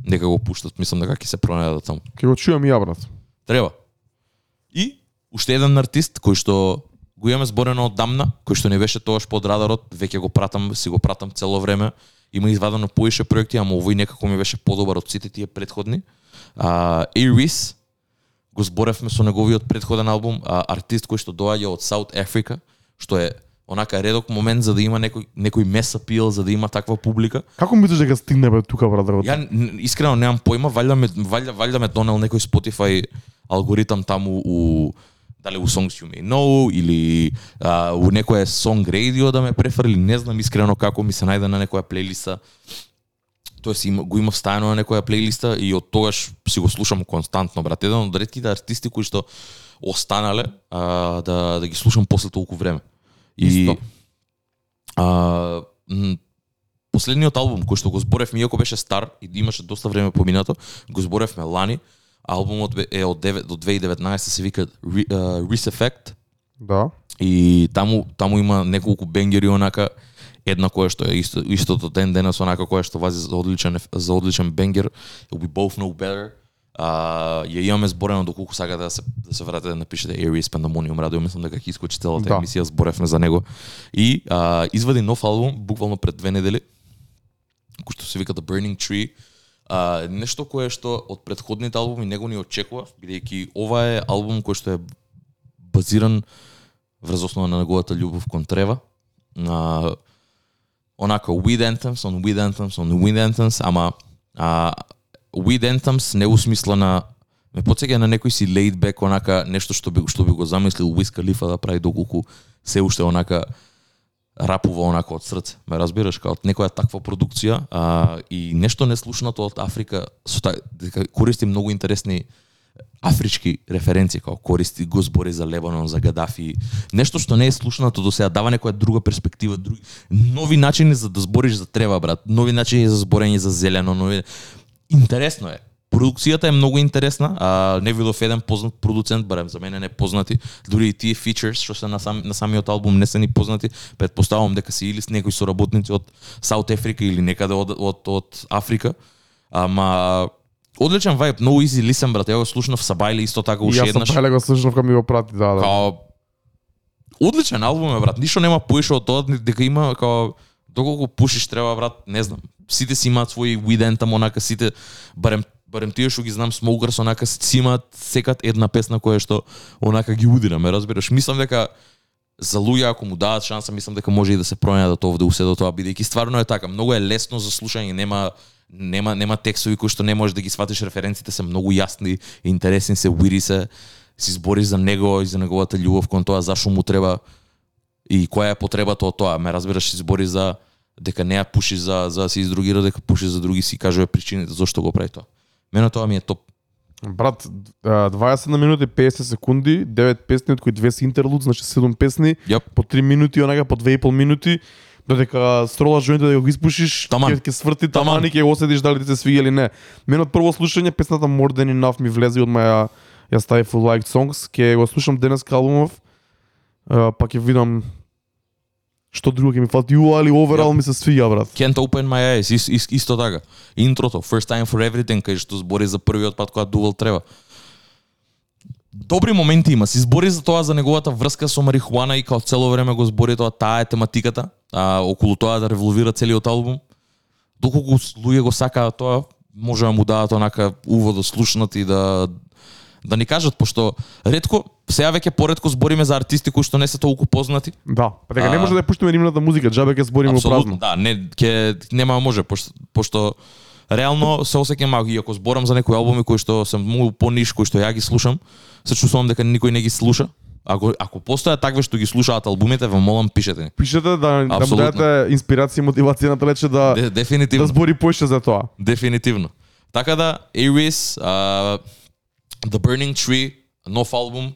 нека го пуштат, мислам дека ќе се пронајдат таму. Ќе го чујам и ја брат. Треба. И уште еден артист кој што го имаме зборено од дамна, кој што не беше тоаш под радарот, веќе го пратам, си го пратам цело време. Има извадено поише проекти, ама овој некако ми беше подобар од сите тие предходни. А, Aries, го зборевме со неговиот предходен албум, а, артист кој што доаѓа од South Africa, што е онака редок момент за да има некој некој мес апил, за да има таква публика. Како мислиш дека стигне бе тука брат? Ја... Искрено немам појма, валјда ме валјда валјда ме донел некој Spotify алгоритам таму у дали у Songs You May Know или а, у некоја Song Radio да ме префрли, не знам искрено како ми се најде на некоја плейлиста. Тоест има, го имав стајано на некоја плейлиста и од тогаш си го слушам константно, брат. Еден од ретките артисти кои што останале а, да, да ги слушам после толку време. И Исто. а, м, последниот албум кој што го зборевме иако беше стар и имаше доста време поминато, го зборевме лани. Албумот е од 9 до 2019 се вика uh, Reese Effect. Да. и таму таму има неколку бенгери онака една која што е исто, истото ден денес онака која што вази за одличен за одличен бенгер. We Both Know Better. А, ја имаме зборено доколку сака да се да се вратите да напишете Aries Pandemonium радио мислам дека ќе искочи целата Да. емисија зборевме за него. И а, извади нов албум буквално пред две недели кој што се вика The Burning Tree а, нешто кое што од предходните албуми него ни очекував бидејќи ова е албум кој што е базиран врз основа на неговата љубов кон Трева. на онака Weed Anthems on Weed Anthems on Weed Anthems, ама а, Weed Anthems не усмисла на ме потсеќа на некој си laid back онака нешто што би што би го замислил Wiz Khalifa да прави доколку се уште онака рапува онако од срце. Ме разбираш, као од некоја таква продукција а, и нешто неслушнато од Африка со та, дека користи многу интересни афрички референции, као користи го збори за Лебанон, за Гадафи, нешто што не е слушнато до сега, дава некоја друга перспектива, други нови начини за да збориш за трева, брат, нови начини за зборење за зелено, нови интересно е. Продукцијата е многу интересна, а не видов еден познат продуцент, барем за мене не познати, дури и тие features што се на, сам, на самиот албум не се ни познати, предпоставувам дека се или с некои соработници од Саут Африка или некаде од, од, од Африка. Ама одличен вајб, многу easy listen брат, ја го слушнав Сабајли исто така уште јас еднаш. пеле го слушнав кога ми го прати, да, да. Као одличен албум е брат, ништо нема поише од тоа дека има као доколку пушиш треба брат, не знам. Сите си имаат своји weed таму онака сите барем барем тие што ги знам Smokers онака си имаат секат една песна која што онака ги удира, ме разбираш. Мислам дека за луѓе ако му дадат шанса, мислам дека може и да се пронајдат овде усе до тоа бидејќи стварно е така, многу е лесно за слушање, нема нема нема текстови кои што не можеш да ги сватиш референците се многу јасни, интересни се, уири се, си збори за него и за неговата љубов кон тоа зашо му треба и која е потребата од тоа. Ме разбираш, си збори за дека не ја пуши за за да се издругира, дека пуши за други си кажува причините зошто го прави тоа. Мене тоа ми е топ. Брат, а, 20 на минути 50 секунди, 9 песни од кои две се интерлуд, значи 7 песни, Јап. по 3 минути, онака по 2,5 минути, додека стролаш жоинта да го испушиш, Таман. ќе сврти Таман. таман и ќе осетиш дали ти се свиѓа или не. Мене од прво слушање песната More Than Enough ми влезе од моја ја стави full liked songs, ќе го слушам денес албумов, а, па ќе видам што друго ќе ми фати, Ю, али overall Јап. ми се свиѓа, брат. Can't open my eyes, ис, ис, исто така. Интрото, first time for everything, кај што збори за првиот пат кога дувал треба. Добри моменти има. Си збори за тоа за неговата врска со марихуана и као цело време го збори тоа, таа е тематиката, а околу тоа да револвира целиот албум. Доколку луѓе го сакаат тоа, може да му дадат онака да слушнат и да да ни кажат пошто ретко сега веќе поретко збориме за артисти кои што не се толку познати. Да, па дека не А. може да ја пуштиме нивната музика, џабе ќе збориме празно. да, не ќе нема да може пошто, пошто реално се осеќам малку и ако зборам за некои албуми кои што се многу пониш, кои што ја ги слушам, се чувствувам дека никој не ги слуша. Ако ако постојат такви што ги слушаат албумите, ве молам пишете ни. Пишете да, да му дадете инспирација и мотивација на телече да, Де, да збори поише за тоа. Дефинитивно. Така да, Aries, uh, The Burning Tree, нов албум,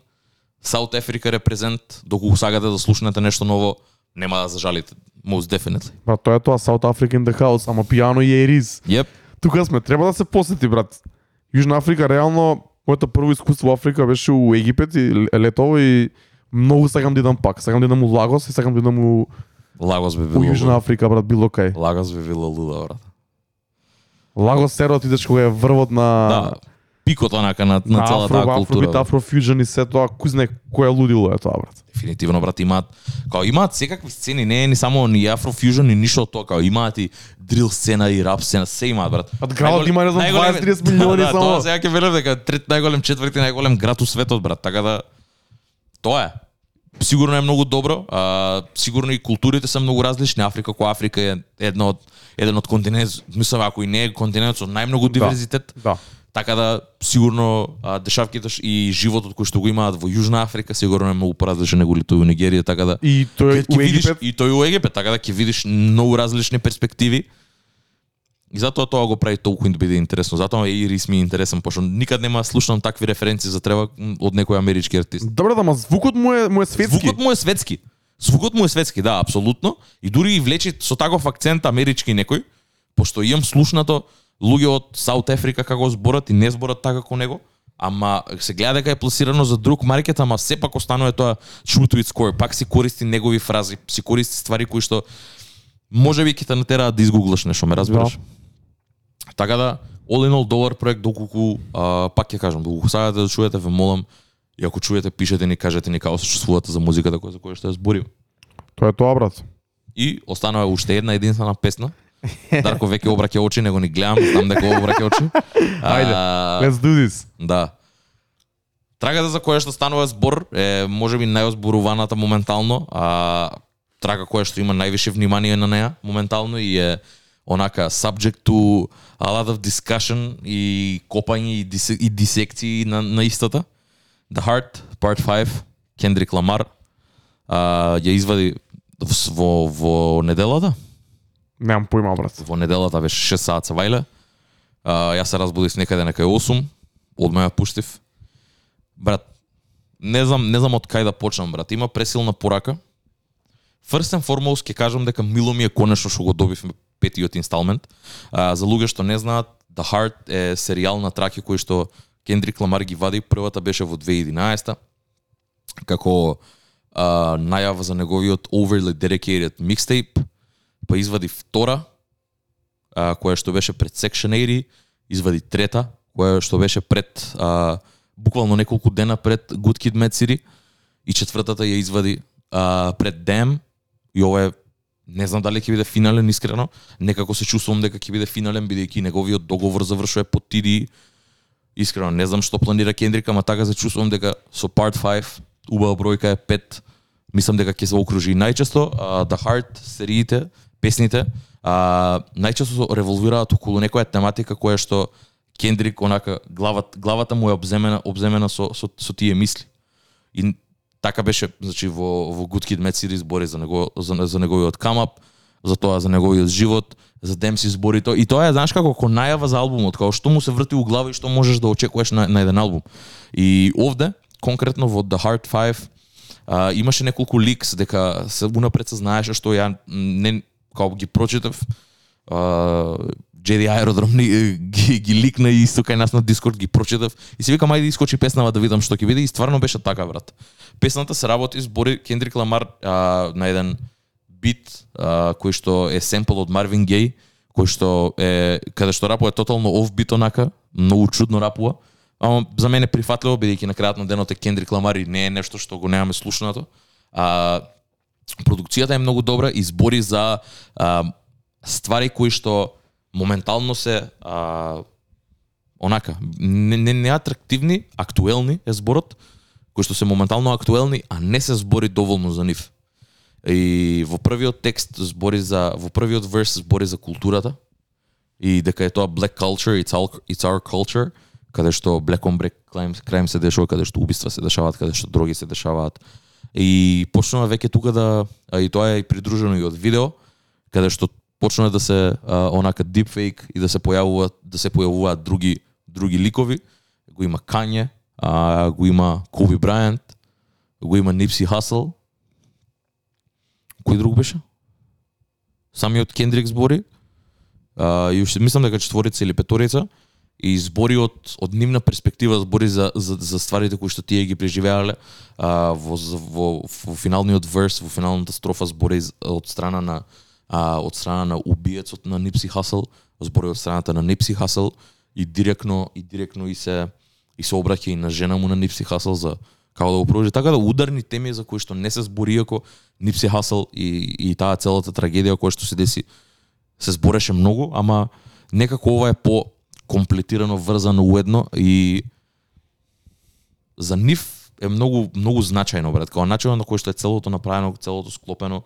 South Africa Represent, доколку сакате да слушнете нешто ново, нема да зажалите. Most definitely. Брат, тоа е тоа South Africa in the house, ама пиано и Ериз. Yep. Тука сме, треба да се посети, брат. Јужна Африка, реално, моето прво искуство во Африка беше у Египет и летово и многу сакам да идам пак. Сакам да идам у Лагос и сакам да идам у, Лагос би у било. Јужна Африка, брат, било кај. Лагос би било луда, брат. Лагос се отидеш кога е врвот на Да. Пикот онака на, на, на целата афро, култура. афробит, афрофьюжн и се тоа, кој знае кој е лудило е тоа, брат. Дефинитивно брат имаат као имаат секакви сцени, не е ни само ни афрофьюжн ни ништо тоа, као имаат и дрил сцена и рап сцена, се имаат брат. А градот има, не знам, најголем- 20-30 <laughs> милиони да, само. Тоа сега ќе велам дека трет најголем четврти најголем град у светот брат, така да тоа е. Сигурно е многу добро, а, сигурно и културите се многу различни. Африка која Африка е една од еден од континент, мислам ако и не е континент со најмногу диверзитет. Да. Така да сигурно а, дешавките и животот кој што го имаат во Јужна Африка сигурно е многу поразличен него ли тој у Нигерија, така да И тој у видиш Египет, и тој у Египет, така да ќе видиш многу различни перспективи. И затоа тоа го прави толку да биде интересно. Затоа и Ирис ми е интересен, пошто никад нема да слушнам такви референции за треба од некој амерички артист. Добре, ама звукот му е му е светски. Звукот му е светски. Звукот му е светски, да, апсолутно. И дури и влечи со таков акцент амерички некој, пошто имам слушнато луѓе од Саут Африка како зборат и не зборат така како него, ама се гледа дека е пласирано за друг маркет, ама сепак останува тоа true to its core. Пак си користи негови фрази, си користи ствари кои што може би ќе те натераат да изгуглаш нешто, ме разбираш? Така да, all in all добар проект доколку а, пак ќе кажам, доколку сакате да чуете, ве молам и ако чуете, пишете ни, кажете ни како се чувствувате за музиката која за која што ја зборим. Тоа е тоа, брат. И останува уште една единствена песна. Дарко веќе обраќа очи, него ни гледам, знам дека обраќа очи. <laughs> Ајде, Let's do this. Да. Трагата за која што станува збор е можеби најозборуваната моментално, а трага која што има највише внимание на неа моментално и е онака subject to a lot of discussion и копање и, дисе, и дисекции на, на истата. The Heart, Part 5, Kendrick Lamar, а, ја извади во, во неделата. Немам поима, брат. Во неделата беше 6 саат се вајле. А, јас се разбудив некаде некај 8, одма ја пуштив. Брат, не знам, не знам од кај да почнам, брат. Има пресилна порака. First and foremost ќе кажам дека мило ми е конечно што го добивме петиот инсталмент. А, за луѓе што не знаат, The Heart е серијал на траки кој што Кендрик Ламар ги вади. Првата беше во 2011 како а, најава за неговиот overly dedicated mixtape, па извади втора, а, која што беше пред Section 80, извади трета, која што беше пред а, буквално неколку дена пред Good Kid, Mad City и четвртата ја извади а, пред Дем, и ова е не знам дали ќе биде финален искрено, некако се чувствувам дека ќе биде финален бидејќи неговиот договор завршува по TD. Искрено не знам што планира Кендрик, ама така се чувствувам дека со Part 5 убава бројка е 5. Мислам дека ќе се окружи најчесто а, The Heart сериите, песните, а, најчесто револвираат околу некоја тематика која што Кендрик онака главата главата му е обземена обземена со со, со тие мисли. И така беше, значи во во Good Kid Mad City збори за него за, за неговиот камап, за тоа за неговиот живот, за Демси збори тоа и тоа е знаеш како како најава за албумот, како што му се врти у глава и што можеш да очекуваш на, на еден албум. И овде конкретно во The Heart 5 а, имаше неколку ликс дека се унапред се знаеше што ја не као ги прочитав Джеди Аеродром ги, ги, ги ликна и исто кај нас на Дискорд ги прочитав и си викам ајде искочи песнава да видам што ќе биде и стварно беше така брат. Песната се работи збори Кендрик Ламар а, на еден бит а, кој што е семпл од Марвин Гей кој што е каде што рапува е тотално оф бит онака, многу чудно рапува. Ама за мене прифатливо бидејќи на крајот на денот е Кендрик Ламар и не е нешто што го немаме слушнато. А продукцијата е многу добра и збори за а, ствари кои што моментално се а, онака не, не, не атрактивни, актуелни е зборот, кои што се моментално актуелни, а не се збори доволно за нив. И во првиот текст збори за во првиот верс збори за културата и дека е тоа black culture, it's, our it's our culture, каде што black on black crime, crime се дешува, каде што убиства се дешаваат, каде што дроги се дешаваат. И почнува веќе тука да а и тоа е придружено и од видео, каде што почнува да се а, онака дипфейк и да се појавуваат да се појавуваат други други ликови. Го има Kanye, а, го има Kobe Bryant, го има Нипси Hussle. Кој друг беше? Самиот Кендрик збори. А, и уште мислам дека четворица или петорица и збори од од нивна перспектива збори за за, за стварите кои што тие ги преживеале а, во, во, во финалниот верс, во финалната строфа збори од страна на а, од страна на убиецот на Нипси Хасел, збори од страната на Нипси Хасел и директно и директно и се и се обраќа и на жена му на Нипси Хасел за како да го продолжи. Така да ударни теми за кои што не се збори ако Нипси Хасел и и таа целата трагедија која што се деси се збореше многу, ама некако ова е по комплетирано врзано уедно и за нив е многу многу значајно брат, како начинот на кој што е целото направено, целото склопено,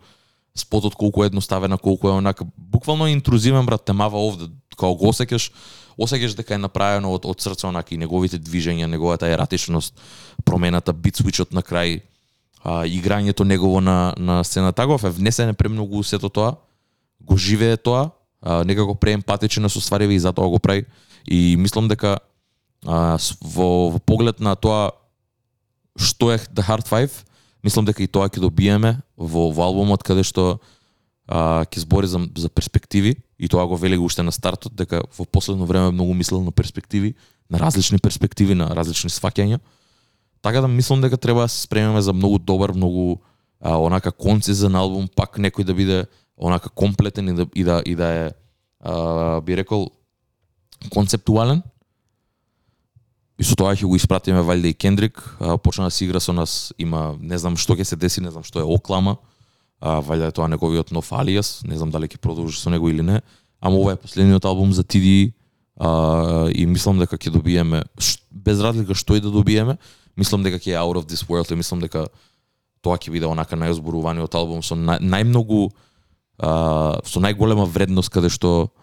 спотот колку е едноставена, колку е онака. Буквално интрузивен брат темава овде, кога го осеќаш, осеќаш дека е направено од од срце онака и неговите движења, неговата ератичност, промената бит свичот на крај, а, играњето негово на на сцена. Така Тагов е внесене премногу сето тоа, го живее тоа, а, некако преемпатичен со ствариве и затоа го прави и мислам дека а, во, во поглед на тоа што е The Hard Five, мислам дека и тоа ќе добиеме во, во албумот каде што а, ќе збори за, за перспективи и тоа го вели уште на стартот дека во последно време многу мислел на перспективи, на различни перспективи, на различни сваќања. Така да мислам дека треба да се спремиме за многу добар, многу а, онака концизен албум, пак некој да биде онака комплетен и да и да, и да е а, би рекол концептуален И со тоа ќе го испратиме валјде и Кендрик, а, почна да си игра со нас, има не знам што ќе се деси, не знам што е Оклама. А, валјде е тоа неговиот нов алиас, не знам дали ќе продолжи со него или не. Ама ова е последниот албум за TD а, и мислам дека ќе добиеме без разлика што и да добиеме, мислам дека ќе е out of this world и мислам дека тоа ќе биде онака најозборуваниот албум со на најмногу а, со најголема вредност каде што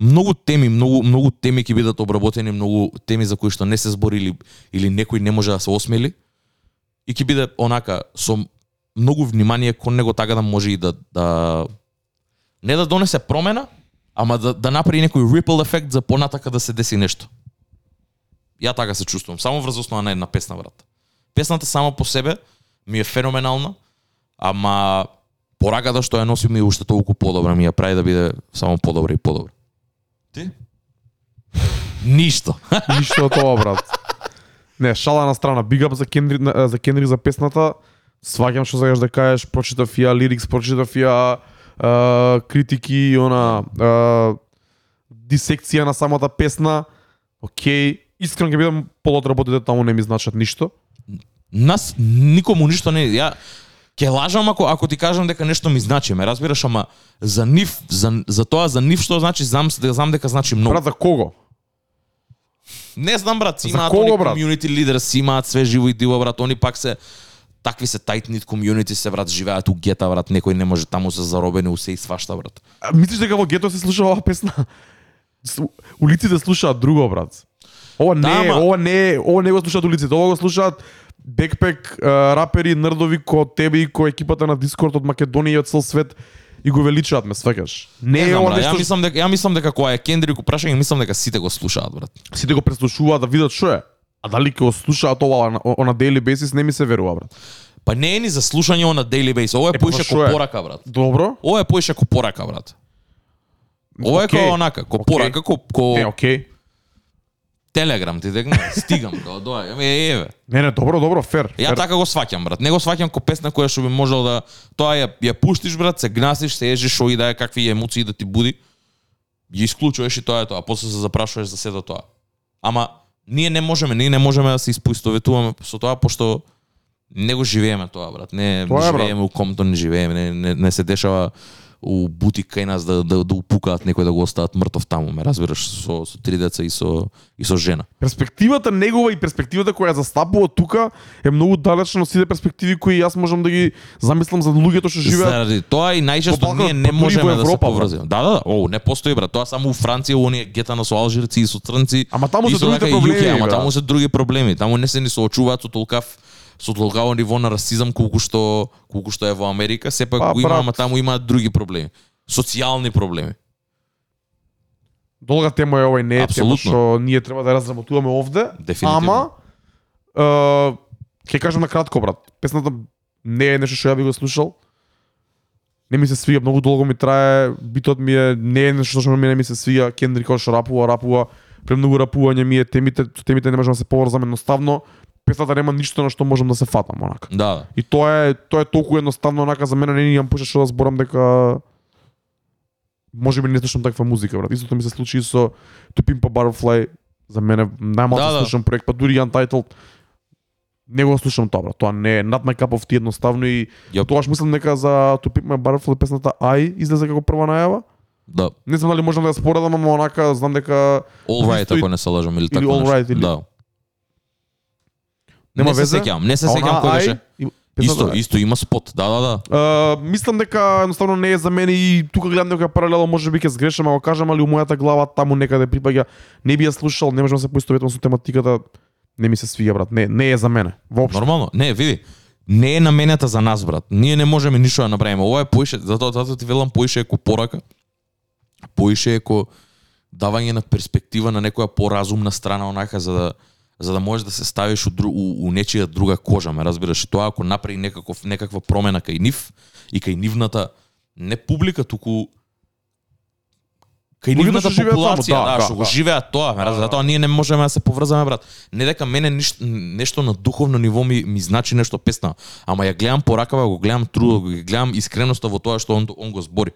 многу теми, многу многу теми ќе бидат обработени, многу теми за кои што не се збори или, или некој не може да се осмели и ќе биде онака со многу внимание кон него така да може и да да не да донесе промена, ама да да направи некој ripple ефект за понатака да се деси нешто. Ја така се чувствувам, само врз основа на една песна, брат. Песната само по себе ми е феноменална, ама пораката што ја носи ми е уште толку подобра, ми ја прави да биде само подобра и подобра. Ти? Ништо. <laughs> Ништо од тоа, брат. Не, шала на страна. Big up за Кендрик, на- за Кендрик за песната. Сваќам што сакаш да кажеш, прочитав ја лирикс, прочитав ја а, критики и она а, дисекција на самата песна. Океј, искрено ќе бидам полотработите таму не ми значат ништо. Нас никому ништо не ја ќе лажам ако ако ти кажам дека нешто ми значи, ме разбираш, ама за нив за за тоа за нив што значи знам знам дека значи многу. Брат, за кого? Не знам брат, си имаат кого, они брат? community leaders, си имаат све живо и диво брат, они пак се такви се tight knit community се брат, живеат у гета брат, некој не може таму се заробени у се и свашта брат. А, мислиш дека во гето се слуша оваа песна? Улиците слушаат друго, брат. Ова не, Да, е, ама- ова не, ова не го слушаат улиците, ова го слушаат бекпек рапери, нрдови ко тебе и ко екипата на Дискорд од Македонија и од цел свет и го величаат, ме свекаш. Не, Не е ова нешто ја мислам дека ја мислам дека кога е Кендрик прашање, мислам дека сите го слушаат брат. сите го преслушуваат да видат што е. А дали ќе го слушаат ова на, a daily basis не ми се верува, брат. Па не е ни за слушање на daily basis, ова е Е, па поише ко порака брат. Добро? Ова е поише ко порака брат. Ова е Окей. ко онака, ко Окей. порака, ко ко Не, окей. Телеграм ти дегна, стигам као доаѓам, е, еве. Не, не, добро, добро, фер. Ја фер. така го сваќам, брат. Не го сваќам ко песна која што би можел да тоа ја ја пуштиш, брат, се гнасиш, се ежиш шо и да е какви емоции да ти буди. Ги исклучуваш и тоа е тоа, после се запрашуваш за сето тоа. Ама ние не можеме, ние не можеме да се испоистоветуваме со тоа пошто не го живееме тоа, брат. Не, Тоа е, брат. живееме у Комтон, не живееме, не, не, не се дешава у бутик кај нас да, да, да упукаат некој да го остават мртов таму, ме разбираш, со, со три деца и со, и со жена. Перспективата негова и перспективата која ја застапува тука е многу далечна од сите перспективи кои јас можам да ги замислам за луѓето што живеат. Заради тоа и најчесто ние не можеме да се поврзиме. Да, да, да. О, не постои брат. Тоа само у Франција, оние гета на со алжирци и со црнци. Ама таму се другите проблеми, ама таму се други проблеми. Таму не се ни соочуваат со толкав со толкаво ниво на расизам колку што колку што е во Америка, сепак Па, го има, брат. ама таму имаат други проблеми. Социјални проблеми. Долга тема е овој, не е тема Апсолутно. што ние треба да разработуваме овде. Дефинитивно. Ама, е, ќе кажам на кратко, брат. Песната не е нешто што ја би го слушал. Не ми се свига, многу долго ми трае, битот ми е, не е нешто што ми не ми се свига, Кендрик што рапува, рапува, премногу рапување ми е, темите, темите не можам да се поврзам едноставно, песната нема ништо на што можам да се фатам, онака. Да, да. И тоа е тоа е толку едноставно онака за мене не имам пуша што да зборам дека може би не слушам таква музика, брат. Истото ми се случи со To Pimp a Butterfly. За мене најмалку Да, да. слушам проект, па дури и Untitled. Не го слушам тоа, брат. Тоа не е not my cup of tea едноставно и Јоп. Тогаш мислам дека за To Pimp My Butterfly песната I излезе како прва најава. Да. Не знам дали можам да ја споредам, ама онака знам дека All right, ако не се лажам или или така All нешто. Right, или- Да. Нема не се везе. сеќавам, не се сеќавам кој беше. Исто, исто има спот. Да, да, да. Uh, мислам дека едноставно не е за мене и тука гледам дека паралело може би ќе сгрешам, ако кажам, али у мојата глава таму некаде припаѓа, не би ја слушал, не можам да се поистоветувам со тематиката, не ми се свига брат, не, не е за мене. Воопшто. Нормално. Не, види. Не е наменета за нас, брат. Ние не можеме ништо да направиме. Ова е поише, затоа затоа ти велам поише е порака. Поише е ко давање на перспектива на некоја поразумна страна онака за да за да можеш да се ставиш у, дру, у, у нечија друга кожа, ме разбираш? И тоа ако направи некаков некаква промена кај нив и кај нивната не публика, туку кај нивната живеат таму, популација, да, да, да, што го да. живеат тоа, ме разбираш? Затоа ние не можеме да се поврзаме, брат. Не дека мене ништо, нешто на духовно ниво ми, ми значи нешто песна, ама ја гледам поракава, го гледам трудот, го гледам искреноста во тоа што он, он го збори.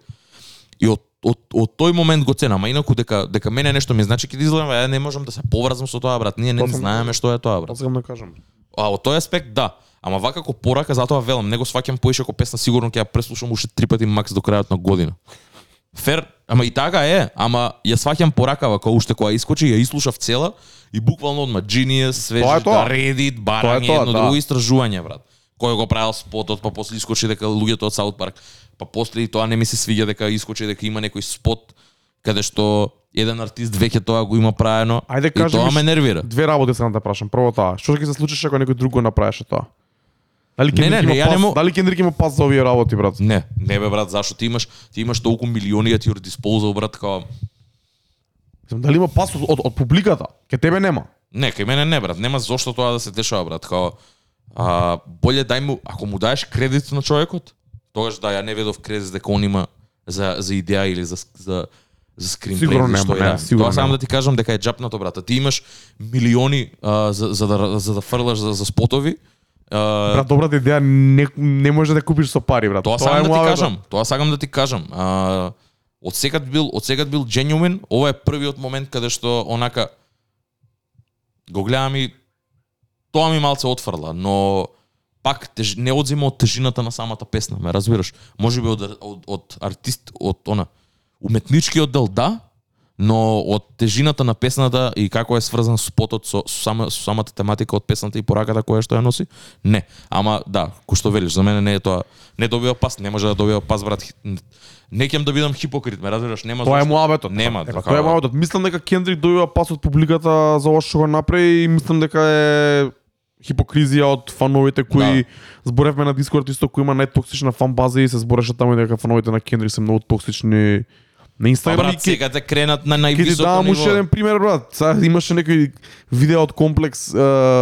И од, од, од тој момент го ценам, а инаку дека дека мене нешто ми значи ќе да изгледам, ја не можам да се поврзам со тоа, брат. Ние не Тоа сам знаеме што е тоа, брат. Тоа сакам да кажам. А од тој аспект да. Ама вака како порака, затоа велам, него сваќам поише како песна, сигурно ќе ја преслушам уште три пати макс до крајот на година. Фер, ама и така е, ама ја сваќам поракава кога уште кога искочи, ја ислушав цела и буквално од Genius, свежи, Тоа тоа. да, Reddit, Тоа барање, е тоа, едно да. друго истражување, брат. Кој го правил спотот, па после искочи дека луѓето од Саут Парк, па после и тоа не ми се свиѓа дека искочи дека има некој спот каде што еден артист веќе тоа го има правено Ајде и кажи тоа ми ме нервира. Две работи сакам да прашам. Прво тоа, што ќе се случи ако некој друг го направеше тоа? Дали Не, не, не, има ја не пас, му- дали Кендрик има пас за овие работи, брат? Не, не бе брат, зашто ти имаш ти имаш толку милиони at your disposal брат, као Дали има пас од, од, од публиката? Ке тебе нема. Не, кај мене не, брат. Нема зошто тоа да се дешава, брат. Као, а, боле дај му, ако му даеш кредит на човекот, тогаш да, ја не ведов кредит дека он има за, за идеја или за, за, за скринплей. Сигурно или нема, што е, не, да. сигурно Тоа само да ти кажам дека е джапнато, брат. Ти имаш милиони а, за, за, да, за да фрлаш за, за спотови. А, Брат, добрата идеја не, не може да купиш со пари, брат. Тоа е сакам да ти кажам. Тоа сакам да ти кажам. А, од секад бил, од секад бил genuine. Ова е првиот момент каде што онака го гледам и тоа ми малце отфрла, но пак теж, не одзима од тежината на самата песна, ме разбираш? Може би од, од, од артист, од она, уметничкиот дел да, но од тежината на песната и како е сврзан спотот со, со, сама, со самата тематика од песната и пораката која што ја носи, не. Ама да, кој што велиш, за мене не е тоа, не добива пас, не може да добива пас брат. Не ќе да бидам хипокрит, ме разбираш, нема Тоа е муабетот. Нема, Дека така, тоа е муабетот. Мислам дека Кендрик добива пас од публиката за ова што го направи и мислам дека е хипокризија од фановите кои зборевме на Дискорд исто кој има најтоксична фан база и се збореше таму дека фановите на Кендрик се многу токсични на Па Инстаграм и брат, сега те кренат на ти највисоко давам ниво. уште еден пример, брат. Сега имаше некој видео од комплекс, е,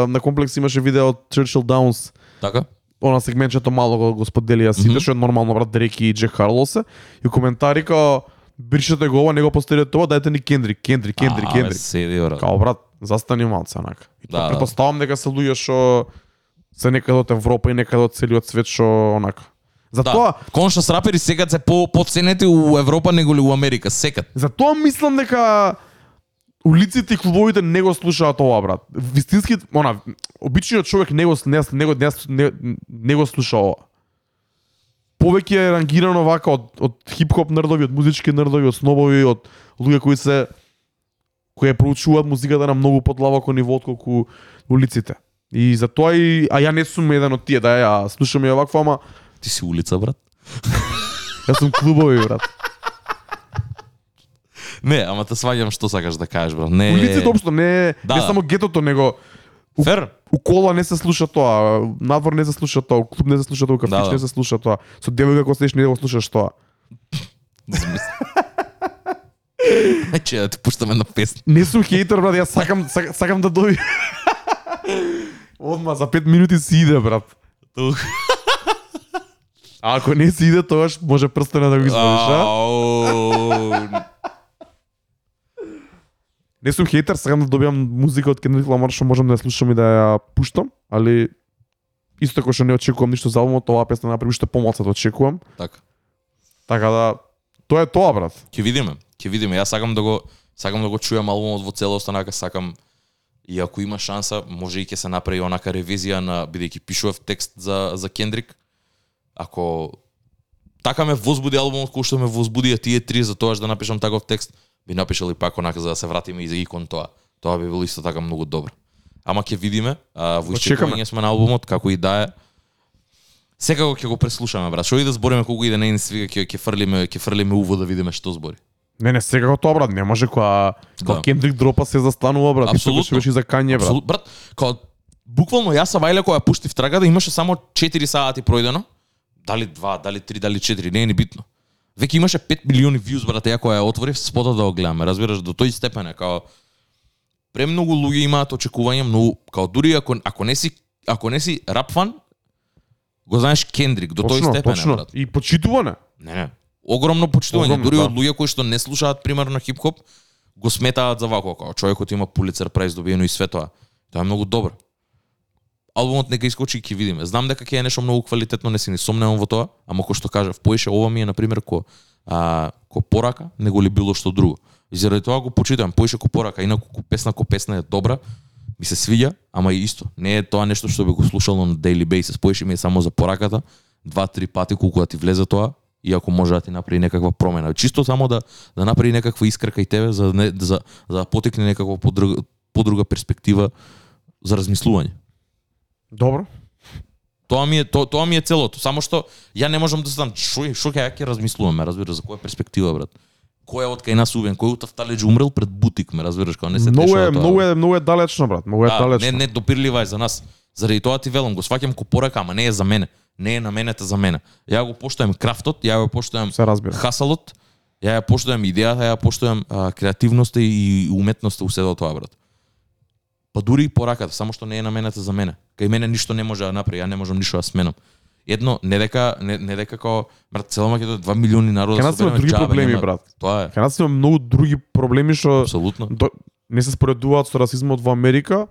на комплекс имаше видео од Churchill Downs, Така? она сегментчето мало го, го споделија сите, Мгм. што е нормално, брат, Дреки и Джек Харлосе. И коментари као, бришете го ова, не го постелете тоа, дајте ни Кендрик, Кендрик, Кендрик, А, Кендрик. Седи, брат. Као, брат, застани малце, онака. И Да, да. предпоставам дека се луѓе што се некаде од Европа и некаде од целиот свет што онака. Затоа, Да. Коншас рапери секад се по поценети у Европа него ли у Америка, секад. Затоа мислам дека улиците и клубовите не го слушаат ова, брат. Вистински, она, обичниот човек не го, не, не, го- не, не, не го слуша ова. Повеќе е рангирано вака од, од хип-хоп нердови, од музички нердови, од снобови, од луѓе кои се кои проучуваат музиката на многу подлабоко ниво отколку улиците. И затоа и а ја не сум еден од тие да ја слушам ја вакво, ама Ти си улица, брат. <laughs> јас сум клубови, брат. Не, ама те сваѓам што сакаш да кажеш, брат. Не. Улиците општо не Да. не само гетото, него Фер. у кола не се слуша тоа, надвор не се слуша тоа, у клуб не се слуша тоа, у кафич Да, да. не се слуша тоа. Со девојка кога седиш не го слушаш тоа. <laughs> Че да ти пуштаме на песна. Не сум хейтер, брат, јас сакам сакам, сакам да доби. Одма за 5 минути си иде, брат. Тук. А ако не си иде, тогаш може прстена да го извадиш, а? Не сум хейтер, сакам да добиам музика од Kendrick Lamar што можам да ја слушам и да ја пуштам, али исто како што не очекувам ништо за албумот, оваа песна направи уште помалку да очекувам. Така. Така да тоа е тоа, брат. Ќе видиме. Ќе видиме. Јас сакам да го сакам да го чујам албумот во целост, онака сакам и ако има шанса, може и ќе се направи онака ревизија на бидејќи пишував текст за за Кендрик. Ако така ме возбуди албумот кој што ме возбуди тие три за тоа да напишам таков текст, би напишал и пак онака за да се вратиме и за икон тоа. Тоа би било исто така многу добро. Ама ќе видиме, а, во исчекување сме на албумот како и да е. Секако ќе го преслушаме, брат. Што и да збориме колку и да не ни свига, ќе ќе фрлиме, ќе фрлиме уво да видиме што збори. Не, не, секако тоа, брат, не може кога кога Да. Кендрик дропа се застанува, брат. Исто Апсолутно. што беше за Кање, брат. Апсолут, брат, као буквално јас са вајле кога ја пуштив трагата имаше само 4 сати пројдено. Дали 2, дали 3, дали 4, не е ни битно. Веќе имаше 5 милиони вјуз, брате, ја кога ја отворив, спота да го гледаме, разбираш, до тој степен е, као премногу луѓе имаат очекувања, многу, као дури ако ако не си ако не си рап фан, го знаеш Кендрик, до тој Точно, степен точно. е, брат. И почитуване. Не, не. Огромно почитување, Огромно, дури да. од луѓе кои што не слушаат примерно хип-хоп, го сметаат за вако, као човекот има Пулицер прайз добиено и све тоа. Тоа е многу добро. Албумот нека искочи и ќе видиме. Знам дека ќе е нешто многу квалитетно, не си ни сомневам во тоа, ама кој што кажав, поише ова ми е на пример ко а, ко порака, него ли било што друго. И заради тоа го почитам, поише ко порака, инаку ко песна ко песна е добра, ми се свиѓа, ама и исто. Не е тоа нешто што би го слушало на daily basis, поише ми е само за пораката, два-три пати колку да ти влезе тоа, и ако може да ти направи некаква промена. Чисто само да да направи некаква искра кај тебе за не, за за да потекне некаква подруга, подруга перспектива за размислување. Добро. Тоа ми е то, тоа ми е целото, само што ја не можам да знам што што ќе ќе размислуваме, разбираш за која перспектива брат. Кој е од кај нас убен, кој утав талеџ умрел пред бутик, ме разбираш, кога не се Многу дешава е, тоа. многу е, многу е далечно, брат. Многу е Да, далечно. не, не допирлива е за нас. Заради тоа ти велам, го сваќам ко порака, ама не е за мене. Не е на менете за мене. Ја го поштојам крафтот, ја го поштојам Се разбира. хасалот, ја ја поштојам идејата, ја ја поштојам а, креативноста и уметноста у седо тоа, брат. Па дури и пораката, само што не е наменета за мене. Кај мене ништо не може да направи, ја не можам ништо да сменам. Едно, не дека не, не дека како брат цела Македонија 2 милиони народа Кај нас има други проблеми, нема- брат. Тоа е, Кај нас има многу други проблеми што апсолутно. до, не се споредуваат со расизмот во Америка,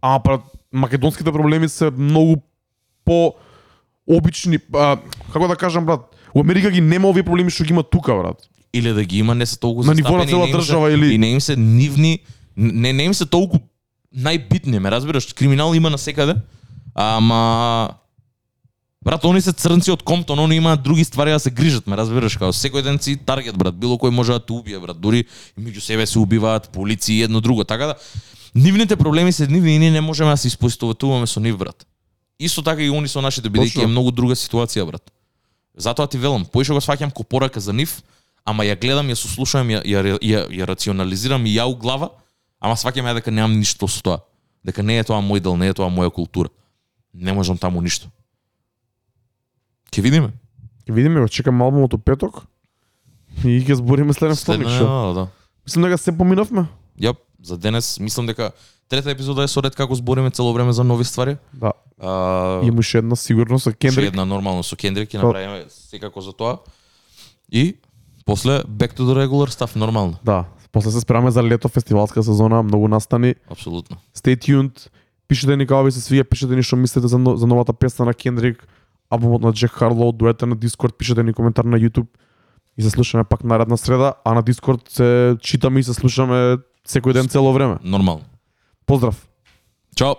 а брат, македонските проблеми се многу по обични, а, како да кажам брат, у Америка ги нема овие проблеми што ги има тука брат. Или да ги има не се толку На ниво на цела држава или- и не им се нивни не не им се толку најбитни, ме разбираш? Криминал има на секаде. Ама Брат, они се црнци од Комптон, они имаат други ствари да се грижат, ме разбираш, као секој ден си таргет, брат, било кој може да те убие, брат, дури меѓу себе се убиваат полиција и едно друго, така да нивните проблеми се нивни и ние не можеме да се испостоветуваме со нив, брат. Исто така и они со нашите, бидејќи е многу друга ситуација, брат. Затоа ти велам, поише го сваќам ко порака за нив, ама ја гледам, ја сослушувам, ја, ја, ја, ја рационализирам и ја у глава, ама сваќам ја дека немам ништо со тоа. Дека не е тоа мој дел, не е тоа моја култура. Не можам таму ништо. Ке видиме. Ќе видиме, го чекам албумот у петок и ќе збориме следен вторник да, да. Мислам дека се поминавме. Ја, за денес мислам дека трета епизода е со ред како збориме цело време за нови ствари. Да. А, Има уште една сигурно со Уште Кендрик. една нормално со Кендрик Тоа. направиме секако за тоа. И после back to the regular stuff нормално. Да. После се спремаме за лето фестивалска сезона, многу настани. Апсолутно. Stay tuned. Пишете ни како ви се свија, пишете ни што мислите за, за новата песна на Кендрик, албумот на Джек Харлоу, дуета на Дискорд, пишете ни коментар на YouTube и се слушаме пак наредна среда, а на Дискорд се читаме и се слушаме секој ден цело време. Нормално. Поздрав! Чао.